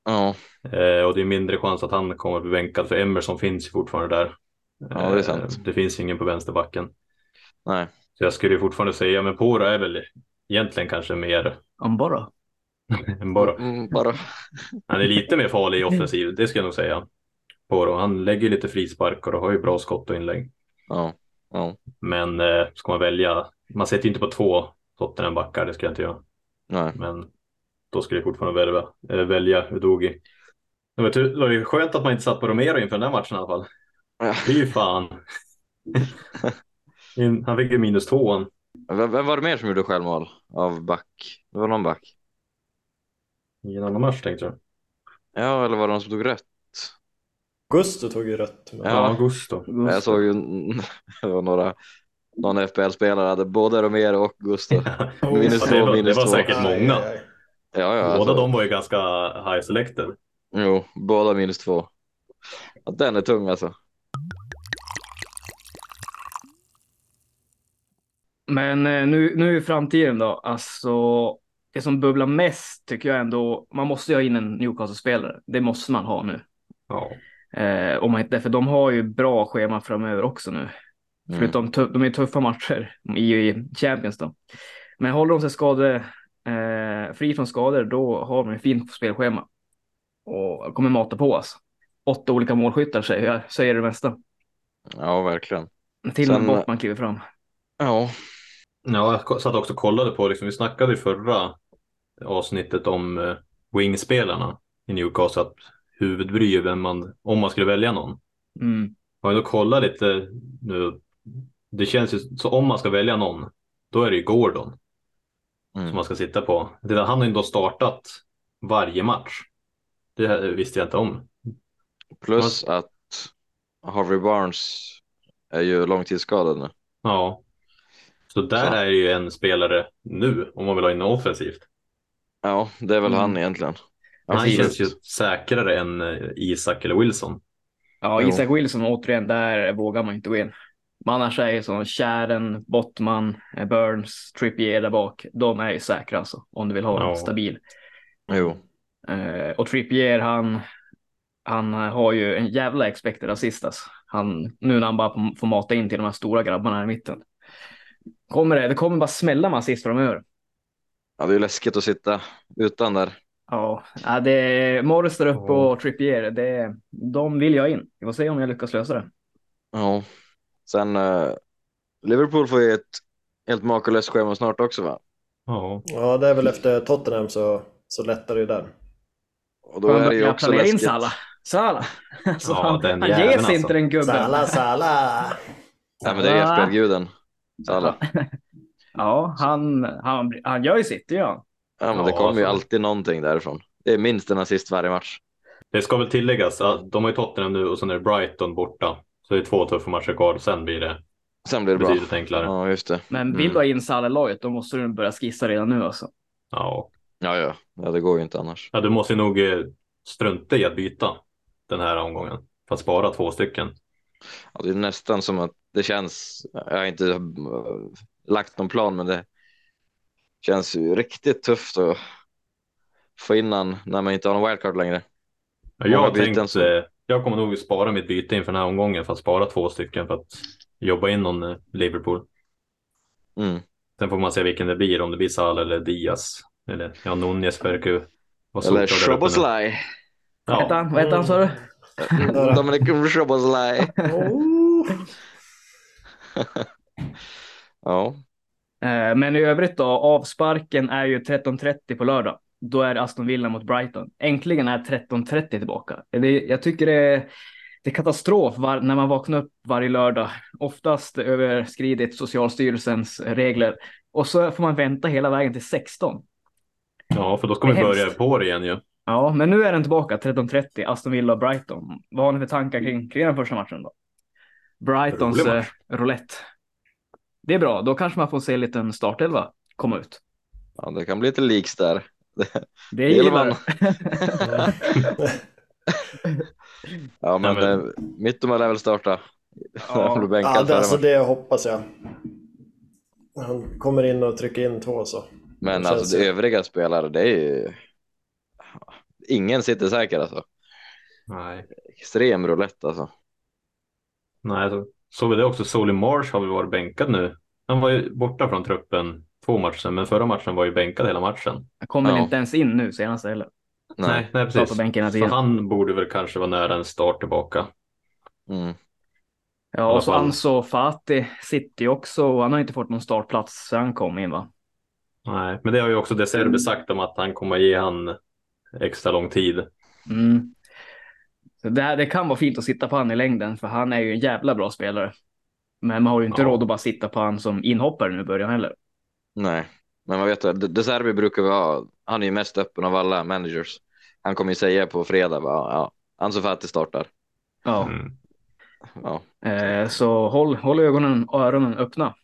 D: Ja,
C: Eh, och det är mindre chans att han kommer att bli bänkad för Emerson finns fortfarande där.
D: Ja, det är sant.
C: Eh, det finns ingen på vänsterbacken.
D: nej.
C: Så jag skulle ju fortfarande säga, men Poro är väl egentligen kanske mer
A: om bara.
C: än bara.
D: Mm, bara.
C: Han är lite mer farlig i offensiv, det ska jag nog säga. Poro, han lägger lite frisparkar och har ju bra skott och inlägg.
D: Ja, ja,
C: Men eh, ska man välja, man sätter ju inte på två Tottenham-backar, det ska jag inte göra.
D: nej.
C: Men då skulle jag fortfarande välja, äh, välja Udogi. Det var, det var ju skönt att man inte satt på Romero inför den här matchen i alla fall.
D: Ja.
C: Fy fan. Han fick ju minus tvåan.
D: Vem, vem var det mer som gjorde självmål av back? Det var någon back.
C: I en annan match tänkte jag.
D: Ja, eller var det någon som tog rött?
B: Gusto tog ju rött. Men...
D: Ja.
C: Ja, Augusto.
D: Jag såg ju det var några någon FPL-spelare hade både Romero och Gusto. Minus
C: Ja,
D: två,
C: det, var, det
D: minus
C: var
D: två.
C: säkert många.
B: aj, aj.
D: Ja, ja,
C: Båda
D: alltså,
C: de var ju ganska high selected.
D: Jo, båda minus två. Ja, den är tung alltså.
A: Men eh, nu, nu i framtiden då, alltså det som bubblar mest tycker jag ändå, man måste ju ha in en Newcastle-spelare. Det måste man ha nu.
C: Ja.
A: Eh, om man inte, för de har ju bra schema framöver också nu.
D: Mm.
A: Förutom tuff, de är tuffa matcher i, i Champions då. Men håller de sig skade, eh, fri från skador, då har de ett fint spelschema. Och kommer mata på oss. Åtta olika målskyttar säger jag, säger det mesta.
D: Ja, verkligen.
A: Till och med Bottman kliver fram.
D: Ja,
C: Ja, jag satt också och kollade på, liksom, vi snackade i förra avsnittet om eh, wingspelarna i Newcastle, att huvudbry är vem man, om man skulle välja någon.
A: Mm.
C: Har jag då kollat lite nu, det känns ju så om man ska välja någon, då är det ju Gordon
D: mm.
C: som man ska sitta på. Det, han har ju ändå startat varje match. Det visste jag inte om.
D: plus att Harvey Barnes är ju långtidsskadad nu.
C: Ja. Så där
D: Så.
C: är ju en spelare nu, om man vill ha in offensivt.
D: Ja, det är väl
A: Mm.
D: han egentligen.
C: Han
D: Absolut.
C: känns ju säkrare än eh, Isak eller Wilson.
A: Ja,
D: Jo.
A: Isak Wilson återigen, där vågar man inte gå in. Men annars är ju som Kären, Bottman, eh, Burns, Trippier där bak. De är ju säkra alltså, om du vill ha
C: Ja.
A: en stabil.
D: Jo.
A: Eh, och Trippier, han, han har ju en jävla expected assist alltså. han, Nu när han bara får mata in till de här stora grabbarna här i mitten. Kommer det, det kommer bara smälla med assist framöver.
D: Ja, det är läskigt att sitta utan där.
A: Ja, ja, det är Morris där uppe och Trippier. Det, de vill jag in. Vi får se om jag lyckas lösa det.
D: Ja. Sen eh, Liverpool får ju ett helt makalöst schema snart också va?
C: Ja.
B: Ja, det är väl efter Tottenham så, så lättar det ju där.
D: Och då är det ju
A: jag
D: också
A: planerar in
D: läskigt.
A: Salah. Salah. Alltså,
C: Ja,
A: han
C: den
A: han sig
C: alltså.
A: inte den gubben.
B: Sala, Sala!
D: Ja, men det är
A: Ah.
D: FPL-guden.
A: Ja, han, han, han gör ju sitt, det gör han.
D: Ja, men det
C: Ja,
D: kommer ju alltid någonting därifrån. Det är minst en assist varje match.
C: Det ska väl tilläggas att de har ju Tottenham nu och sen är det Brighton borta. Så det är två tuffa matcher kvar. Sen blir det
D: Sen blir det bra.
C: betydligt enklare.
D: Ja, just det.
A: Men vill
D: Mm.
A: du ha in Salah i laget, då måste du börja skissa redan nu alltså.
C: Ja.
D: Ja, ja. ja, det går ju inte annars.
C: ja, du måste ju nog eh, strunta i att byta den här omgången. För att spara två stycken.
D: Ja, det är nästan som att det känns. Jag har inte lagt någon plan, men det känns ju riktigt tufft att få in han när man inte har någon wildcard längre.
C: Ja, jag,
D: Många
C: har
D: byten
C: tänkt,
D: så-
C: jag kommer nog spara mitt byte inför den här omgången för att spara två stycken för att jobba in någon eh, Liverpool.
D: Mm.
C: Sen får man se vilken det blir, om det blir Salah eller Diaz. Eller ja, Nunez verkar ju vara
D: Eller
C: nu.
D: Szoboszlai.
A: Vad
C: Ja,
A: han? Heter han sa du?
D: Dominic Szoboszlai. Ja,
A: Eh, Men i övrigt då, avsparken är ju 13.30 på lördag. Då är det Aston Villa mot Brighton. Äntligen är 13.30 tillbaka. Jag tycker det är, det är katastrof var, när man vaknar upp varje lördag. Oftast överskridit Socialstyrelsens regler. Och så får man vänta hela vägen till 16.
C: ja, för då ska vi börja på det igen ju.
A: Ja, men nu är den tillbaka 13.30, Aston Villa och Brighton. Vad har ni för tankar kring, kring den första matchen då? Brightons
C: Rolig
A: eh,
C: match.
A: roulette. Det är bra, då kanske man får se en liten startelva komma ut.
D: ja det kan bli lite leaks där.
A: Det
D: gillar
A: gillar
D: man. Ja, men
C: Ja, men-
D: eh, Mittoma lär väl starta.
A: Ja.
B: Ja, det, alltså det hoppas jag. Han kommer in och trycker in två så.
D: Men
B: det
D: alltså
B: känns
D: de
B: ju-
D: övriga spelare, det är ju... Ingen sitter säker alltså.
C: Nej,
D: Extrem roulette alltså.
C: Nej så såg vi det också. Solly Marsh har väl varit bänkad nu. Han var ju borta från truppen två matcher sedan, men förra matchen var ju bänkad hela matchen.
A: Jag kommer
D: Ja.
A: inte ens in nu senast heller.
D: Nej.
C: Nej, nej
A: på
C: precis.
A: bänken
C: Så han borde väl kanske vara nära en start tillbaka.
D: Mm.
A: Ja, och så. Anso Fati sitter ju också och han har inte fått någon startplats sen han kom in va?
C: Nej, men det har ju också De Serbi sagt om att han kommer ge han extra lång tid.
A: Mm. Det, här, det kan vara fint att sitta på han i längden för han är ju en jävla bra spelare. Men man har ju inte
C: Ja.
A: råd att bara sitta på han som inhoppare nu i början heller.
D: Nej, men man vet att De Serbi brukar vara, han är ju mest öppen av alla managers. Han kommer ju säga på fredag, bara, ja, Ansu Fati startar.
A: Ja.
C: Mm.
D: Ja,
A: Eh, så håll, håll ögonen och öronen öppna.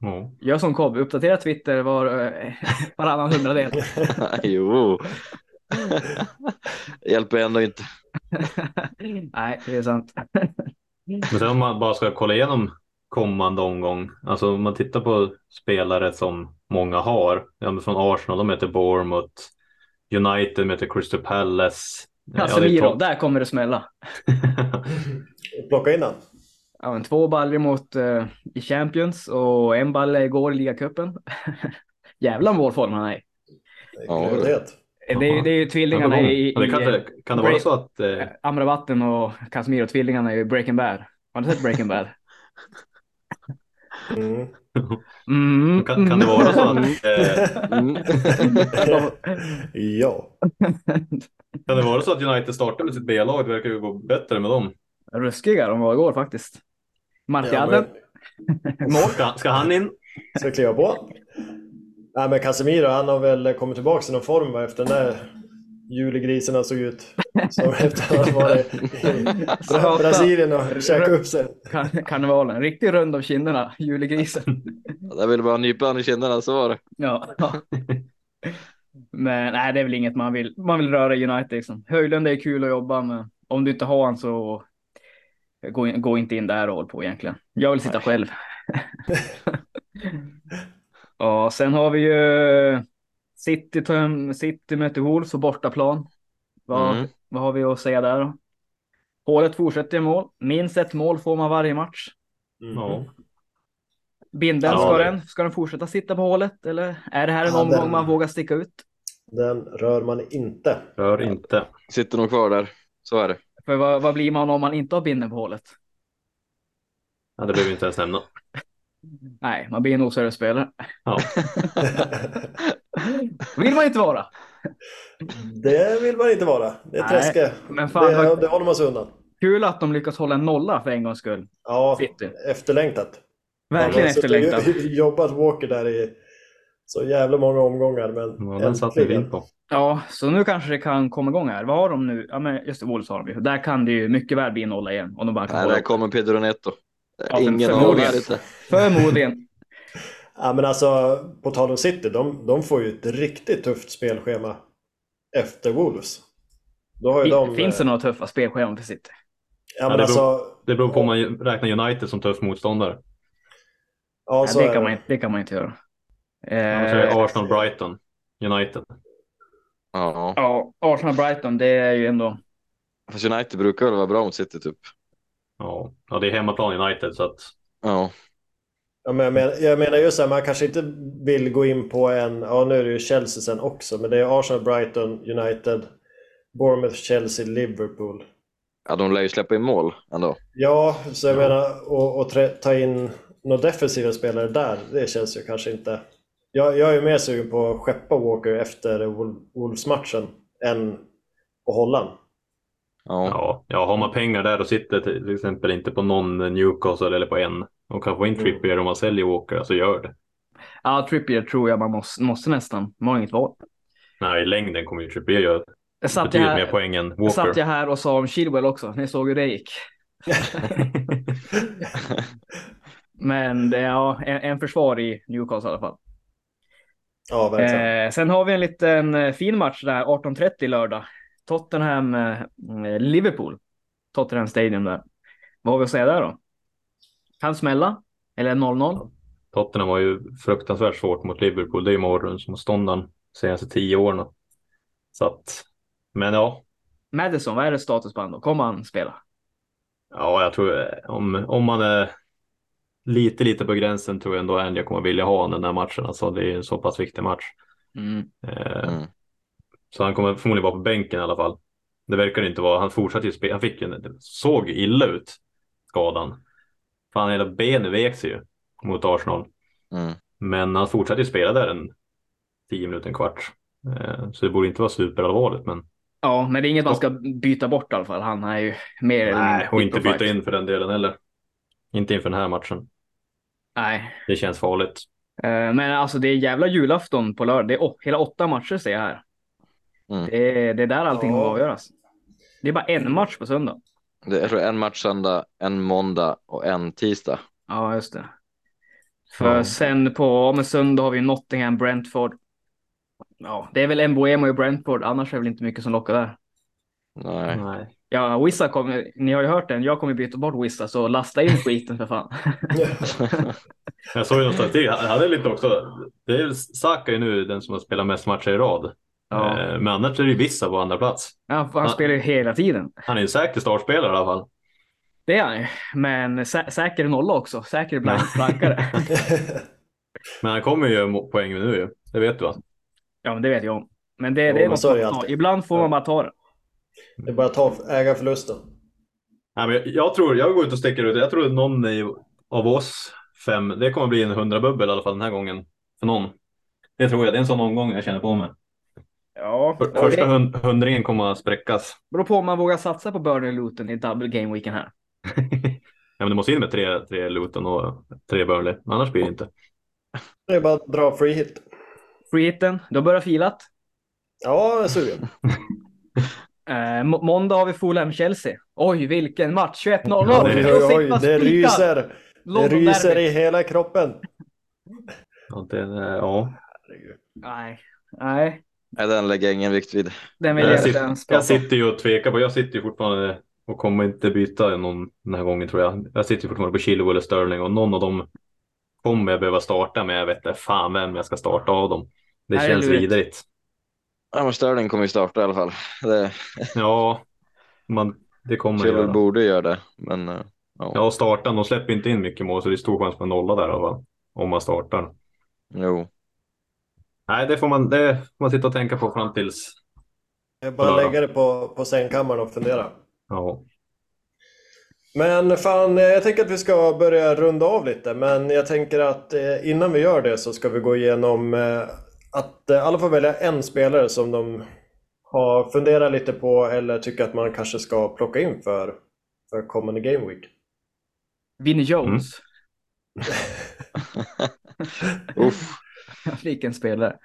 C: Ja.
A: Gör som Cobb, uppdatera Twitter var, eh, varannan hundradel.
D: jo. Hjälper ändå inte.
A: Nej, det är sant.
C: Men sen om man bara ska kolla igenom kommande omgång. Alltså om man tittar på spelare som många har. Ja, men från Arsenal, de möter Bournemouth. United möter Crystal Palace. Ja, det
A: Casemiro,
C: topp.
A: där kommer det smälla.
B: Plocka in han.
A: Ja, men två baller mot eh, i Champions och en balle igår i ligacupen. Jävla målform han är i.
D: Ja,
B: Prioritet.
A: Eh, Det är, det är ju tvillingarna
C: Ja,
A: i, i,
C: det kan,
A: i
C: det, kan det vara så att eh,
A: Amrabatten och Casemiro, tvillingarna i Breaking Bad. Har ni sett Breaking Bad?
B: Mm.
A: Mm,
C: kan, kan det vara så att eh,
D: Mm.
B: Ja.
C: kan det vara så att United startar med sitt B-lag? Det verkar ju gå bättre med dem.
A: Ruskiga de var igår faktiskt.
B: ja
A: Martial,
B: men.
C: Ska, ska han in?
B: ska jag kliva på? Nej men Casemiro han har väl kommit tillbaka till någon form va, efter den där julegrisen han såg ut. Som efter att ha varit i Bra- Brasilien och käkat upp sig.
A: Kar- Karnevalen, riktigt rund av kinderna, julegrisen.
D: Jag ville bara nypa han i kinderna, så var det.
A: Ja. Men nej, det är väl inget man vill. Man vill röra United liksom. Höjlund är kul att jobba med. Om du inte har han så Gå, in- gå inte in där och håll på egentligen. Jag vill sitta själv. ja, sen har vi ju City, tar- City möter Wolves på bortaplan. Vad,
D: Mm.
A: vad har vi att säga där då? Hålet fortsätter i mål. Minst ett mål får man varje match.
B: Mm.
C: Ja.
A: Binden,
C: Ja,
A: ska, den, ska den fortsätta sitta på hålet eller är det här en
B: Ja,
A: omgång
B: den-
A: man vågar sticka ut?
B: Den rör man inte.
C: Rör inte.
D: Sitter nog kvar där. Så är det.
A: För vad, vad blir man om man inte har binden på hålet?
C: Ja, det behöver vi inte ens nämna.
A: Nej, man blir en oseriös spelare.
C: Ja.
A: vill man inte vara.
B: det vill man inte vara. Det är träske.
A: men fan,
B: det,
A: vad-
B: det håller man sig undan.
A: Kul att de lyckas hålla en nolla för en gångs skull.
B: Ja,
A: City.
B: efterlängtat.
A: Verkligen efterlängtat.
B: Jobbat Walker där i så jävla många omgångar. Men
C: Ja, den satte vi på.
A: Ja, så nu kanske det kan komma igång här. Vad har de nu? Ja, men just det, Wolves har de ju. Där kan det ju mycket väl bli en nolla igen. Om de bara kan
D: Nej, där kommer Pedro Neto.
A: Ja,
D: Ingen aning.
A: förmodligen.
B: Ja, men alltså, på tal om City, de, de får ju ett riktigt tufft spelschema efter Wolves. Då har ju de,
A: Finns det några tuffa spelscheman för City?
B: Ja, men
C: det beror-
B: alltså,
C: Det beror på om man räknar United som tuff motståndare.
B: ja,
A: det, kan
B: det.
A: man, inte- det kan man inte göra. Eh,
C: det Arsenal, Brighton, United.
D: Ja,
A: ja, Arsenal-Brighton, det är ju ändå...
D: fast United brukar väl vara bra mot City typ.
C: Ja, ja det är hemmaplan United så att
D: Ja,
B: Ja, men jag, menar, jag menar just så här, man kanske inte vill gå in på en, ja nu är det ju Chelsea sen också, men det är Arsenal, Brighton, United, Bournemouth, Chelsea, Liverpool.
D: ja de lär ju släppa in mål ändå.
B: Ja, så jag menar, och, och trä, ta in några defensiva spelare där, det känns ju kanske inte... Jag, jag är mer sugen på att skeppa Walker efter Wol- Wolves-matchen än att hålla han.
D: Ja,
C: ja, ja, har man pengar där och sitter till exempel inte på någon Newcastle eller på en och kan få in
B: Mm.
C: Trippier om man säljer Walker, så gör det.
A: Ja, Trippier tror jag man måste, måste nästan. Man har inget val.
C: Nej, i längden kommer ju Trippier göra
A: satt,
C: betydligt mer
A: här,
C: poäng än
A: jag satt
C: Walker.
A: jag här och sa om Chilwell också. Ni såg hur det gick. Men det är ja, en, en försvar i Newcastle i alla fall.
B: Ja, verkligen.
A: Eh, sen har vi en liten eh, fin match där 18.30 lördag. Tottenham eh, Liverpool. Tottenham Stadium där. Vad har vi att säga där då? Kan smälla. Eller 0-0.
C: Tottenham har ju fruktansvärt svårt mot Liverpool. Det är ju morgonsmotståndaren senaste tio åren. Så att, men ja,
A: Madison, vad är det status på då? Kommer han spela?
C: ja, jag tror om, om man är lite, lite på gränsen tror jag ändå Anja kommer vilja ha honom den här matchen. Alltså det är en så pass viktig match.
A: Mm.
C: Eh,
D: mm.
C: Så han kommer förmodligen vara på bänken i alla fall. Det verkar inte vara. Han fortsatte ju spela. Han fick en, det såg illa ut skadan. Fan, hela benet vek sig ju mot Arsenal.
D: Mm.
C: Men han fortsatte ju spela där en tio minuter, en kvart. Eh, Så det borde inte vara superallvarligt. Men
A: Ja, men det är inget man ska byta bort i alla fall. Han är ju mer
C: nej, och inte byta
A: fight.
C: in för den delen heller. Inte inför den här matchen.
A: Nej,
C: Det känns farligt.
A: Eh, men alltså det är jävla julafton på lördag. Det är hela åtta matcher ser jag här.
D: Mm.
A: Det, är, det är där allting
B: Ja.
A: avgöras. Det är bara en match på söndag.
D: Det är jag tror en match söndag, en måndag och en tisdag.
A: Ja, just det. För
C: Ja.
A: sen på men söndag har vi Nottingham, Brentford. Ja, det är väl Mbuemo i Brentford. Annars är det väl inte mycket som lockar där.
D: Nej.
C: Nej.
A: Ja, Wissa kommer, ni har ju hört den. Jag kommer byta bort Wissa, så lasta in skiten för fan.
C: Jag såg ju någon statistik. Han hade lite också. Det är Saka nu den som har spelat mest matcher i rad.
A: Ja,
C: Eh, Men annars är det ju Vissa på andra plats.
A: ja han
C: Ja.
A: spelar ju hela tiden.
C: Han är en säker startspelare i alla fall.
A: Det är han ju. Men sä säker nolla också. Säker blank blankare.
C: Men han kommer ju göra poäng nu ju. Det vet du va?
A: Ja, men det vet jag om. Men det,
B: Jo,
A: det är
B: men
A: något man tar. Ibland får man
B: Ja.
A: bara ta det.
B: Det är bara att ta ägarförlusten.
C: Nej, men jag, jag tror, jag går ut och sticker ut. Jag tror att någon i, av oss fem, det kommer bli en hundrabubbel i alla fall den här gången. För någon. Det tror jag. Det är en sån omgång jag känner på mig.
A: Ja,
C: För, första hund, hundringen kommer att spräckas.
A: beror på om man vågar satsa på Burnley Luton i double game weekend här.
C: ja, men det måste in med tre, tre Luton och tre Burnley. Annars blir det inte.
B: Det är bara att dra free hit.
A: Free hitten, då börjar filat.
B: Ja, jag är sugen.
A: Eh, må- måndag har vi Fulham-Chelsea. Oj, vilken match! 21.00!
C: Ja, det
B: Oj, oj, det ryser. Det ryser i hela kroppen.
C: Ja, det, ja.
A: Nej, nej.
D: Nej, den lägger jag ingen vikt vid.
A: Den vill jag
C: Jag,
A: inte
C: sitter,
A: ens
C: jag sitter ju och tvekar på. Jag sitter ju fortfarande Och kommer inte byta någon den här gången tror jag. Jag sitter fortfarande på Chilwell eller Sterling och någon av dem kommer jag behöva starta men jag vet inte fan vem jag ska starta av dem. Det
A: Nej,
C: känns vidrigt.
D: Ja, men Sterling kommer ju starta i alla fall. Det,
C: Ja, man, det kommer
D: Chilwell
C: göra.
D: borde göra det, men eh, ja.
C: Ja, starta. De släpper inte in mycket mål så det är stor chans på en nolla där i alla fall. Om man startar.
D: Jo.
C: Nej, det får man, det får man sitta och tänka på fram tills.
B: Jag bara lägga det på, på sängkammaren och fundera.
C: Ja,
B: Men fan, eh, jag tänker att vi ska börja runda av lite. Men jag tänker att eh, innan vi gör det så ska vi gå igenom eh, att alla får välja en spelare som de har funderat lite på eller tycker att man kanske ska plocka in för, för kommande Game Week.
A: Vinnie Jones.
D: Uff.
A: Vilken spelare.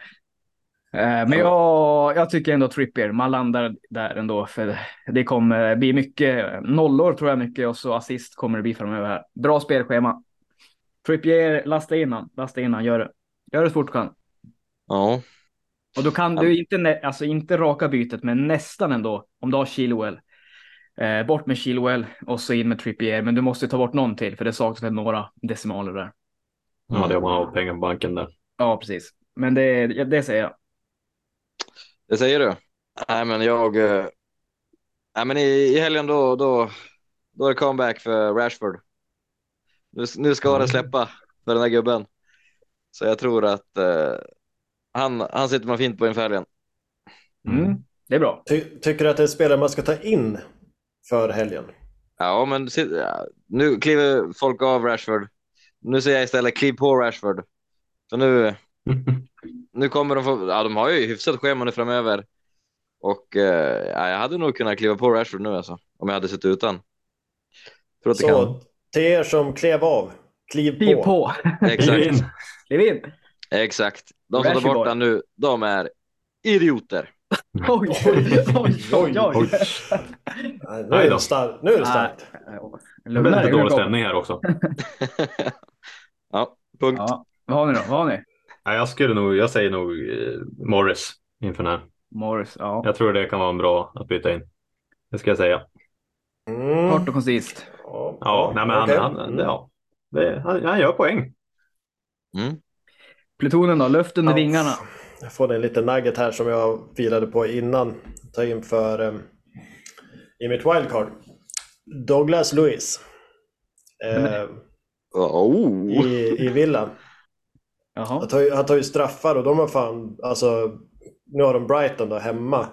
A: Eh, Men jag, jag tycker ändå Trippier, man landar där ändå. För det kommer bli mycket nollor tror jag mycket och så assist kommer det bli framöver här. Bra spelschema. Trippier, lasta in han, lasta in han, gör det. Gör det så fort du kan.
D: Ja.
A: Och då kan du inte, alltså inte raka bytet, men nästan ändå. Om du har Chilwell. Eh, bort med Chilwell och så in med Trippier. Men du måste ta bort någon till, för det saknas några decimaler där.
C: ja det har man har pengar på banken där.
A: Ja, precis. Men det, det säger jag.
D: Det säger du? Nej, men jag... eh, Nej, men i, i helgen då, då, då är det comeback för Rashford. Nu, nu ska det släppa för den här gubben. Så jag tror att eh, han, han sitter man fint på inför helgen.
A: Mm. Det är bra.
B: Ty, tycker du att det är spelare man ska ta in för helgen?
D: Ja, men nu kliver folk av Rashford. Nu säger jag istället kliv på Rashford. Så nu, nu kommer de få, ja de har ju hyfsat schema nu framöver. Och eh, ja, jag hade nog kunnat kliva på Rashford nu alltså, om jag hade suttit utan. Tror att det kan.
B: Så till er som klev av, kliv,
A: Kliv
B: på.
A: på.
D: Exakt,
A: Kliv in.
D: exakt. De som tar
A: Rashford.
D: bort den nu, de är idioter.
A: Oj, oj, oj, oj.
C: Oj.
B: Nu,
C: Nej
B: är
C: då.
B: det starkt. nu är det starkt.
C: Är väldigt
A: dig.
C: dålig stämning här också.
D: ja, punkt.
A: Ja. Vad har ni då? Vad har ni?
C: Nej, jag skulle nog, jag säger nog eh, Morris inför den här.
A: Morris, ja.
C: Jag tror det kan vara en bra att byta in. Det ska jag säga.
B: Mm.
A: Kort och koncist.
B: Ja,
C: Ja, nej, men
B: okej.
C: han, han,
B: Mm.
C: ja, det, han, han gör poäng.
D: Mm.
A: Plutonen då? Luft under
B: Ja.
A: vingarna.
B: Jag får en liten nugget här som jag filade på innan. Ta in för um, i mitt wildcard. Douglas Lewis. Eh,
D: Oh.
B: i, I Villa.
A: Jaha.
B: Han tar, ju, han tar ju straffar och de har fan, alltså nu har de Brighton då hemma.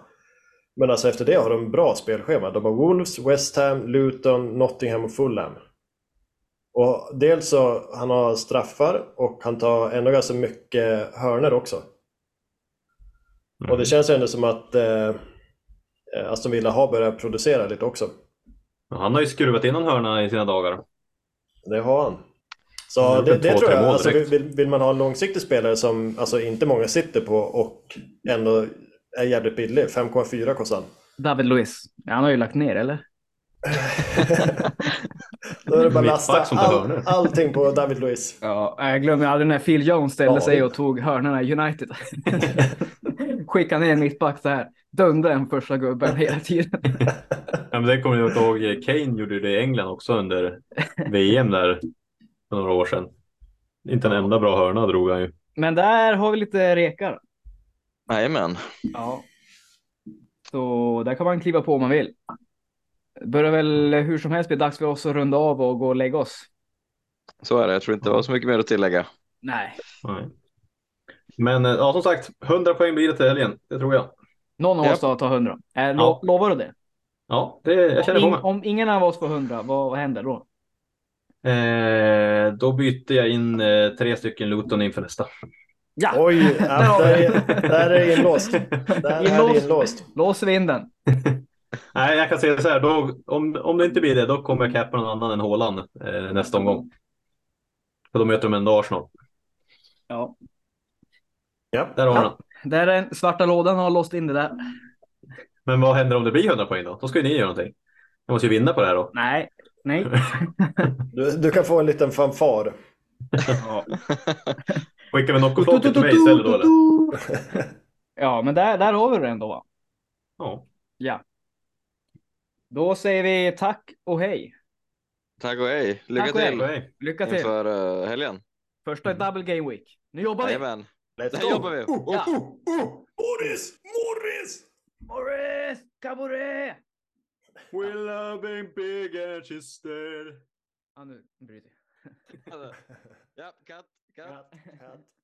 B: Men alltså efter det har de bra spelschema. De har Wolves, West Ham, Luton, Nottingham och Fulham. Och dels så han har straffar och han tar ändå ganska mycket hörner också. Och det känns ändå som att eh, Aston Villa har börjat producera lite också.
C: Han har ju skruvat in en hörna i sina dagar.
B: Det har han. Så det, det tror jag, alltså, vill, vill man ha en långsiktig spelare som alltså, inte många sitter på och ändå är jävligt billig, 5,4 kostar han.
A: David Luiz. Han har ju lagt ner, eller?
B: Då är det bara
C: Mittback
B: lasta all, allting på David Luiz.
A: Ja, jag glömmer aldrig när Phil Jones ställde
B: Ja.
A: sig och tog hörnorna i United. Skickade ner en mittback så här. Dömde den första gubben hela tiden.
C: Ja, men det kommer jag ihåg, Kane gjorde det i England också under VM där för några år sedan. Inte en enda bra hörna drog han ju.
A: Men där har vi lite rekar.
D: Jajamän.
A: Ja. Så där kan man kliva på om man vill. Börjar väl hur som helst bli dags för oss att runda av och gå och lägga oss.
D: Så är det. Jag tror inte det var så mycket mer att tillägga.
A: Nej.
C: Nej. Men eh, ja, som sagt, 100 poäng blir det till helgen. Det tror jag.
A: Någon av oss ska ta 100. Äh, lo-
C: Ja.
A: Lovar du det?
C: Ja, det, jag känner på
A: Om,
C: mig.
A: ing- om ingen av oss får 100, vad, vad händer då?
C: Eh, då byter jag in eh, tre stycken Luton inför nästa.
A: Ja,
B: Oj, ja, där, är, där är det inlåst. Där är det
A: Inlåst.
B: inlåst.
A: låser vi in den.
C: Nej, jag kan säga så här. Då, om, om det inte blir det, då kommer jag cappa någon annan än Haaland eh, nästa omgång. För då möter de ändå Arsenal.
A: Ja.
B: Ja.
C: Där har
A: Ja.
C: han.
A: Där är den svarta lådan har låst in det där.
C: Men vad händer om det blir 100 poäng då? Då ska ju ni göra någonting. Jag måste ju vinna på det här då.
A: Nej, nej.
B: Du, du kan få en liten fanfar.
A: Ja.
C: Skickar vi Noccoflocket till mig istället då eller?
A: Ja, men där, där har vi det ändå va?
C: Ja.
A: Ja. Då säger vi tack och hej.
D: Tack och hej. Lycka
A: Tack och hej.
D: till
C: Nej.
A: Lycka till.
D: inför uh, helgen.
A: Första double game week. Nu jobbar vi!
D: Jajamän.
B: Let's go!
D: jobbar vi.
B: Oh, oh,
A: Ja.
B: oh, oh. Morris! Morris!
A: Morris! Cabaret!
C: We're loving big and she sted.
A: Ja, nu bryter jag.
D: Japp, katt,
B: katt, katt.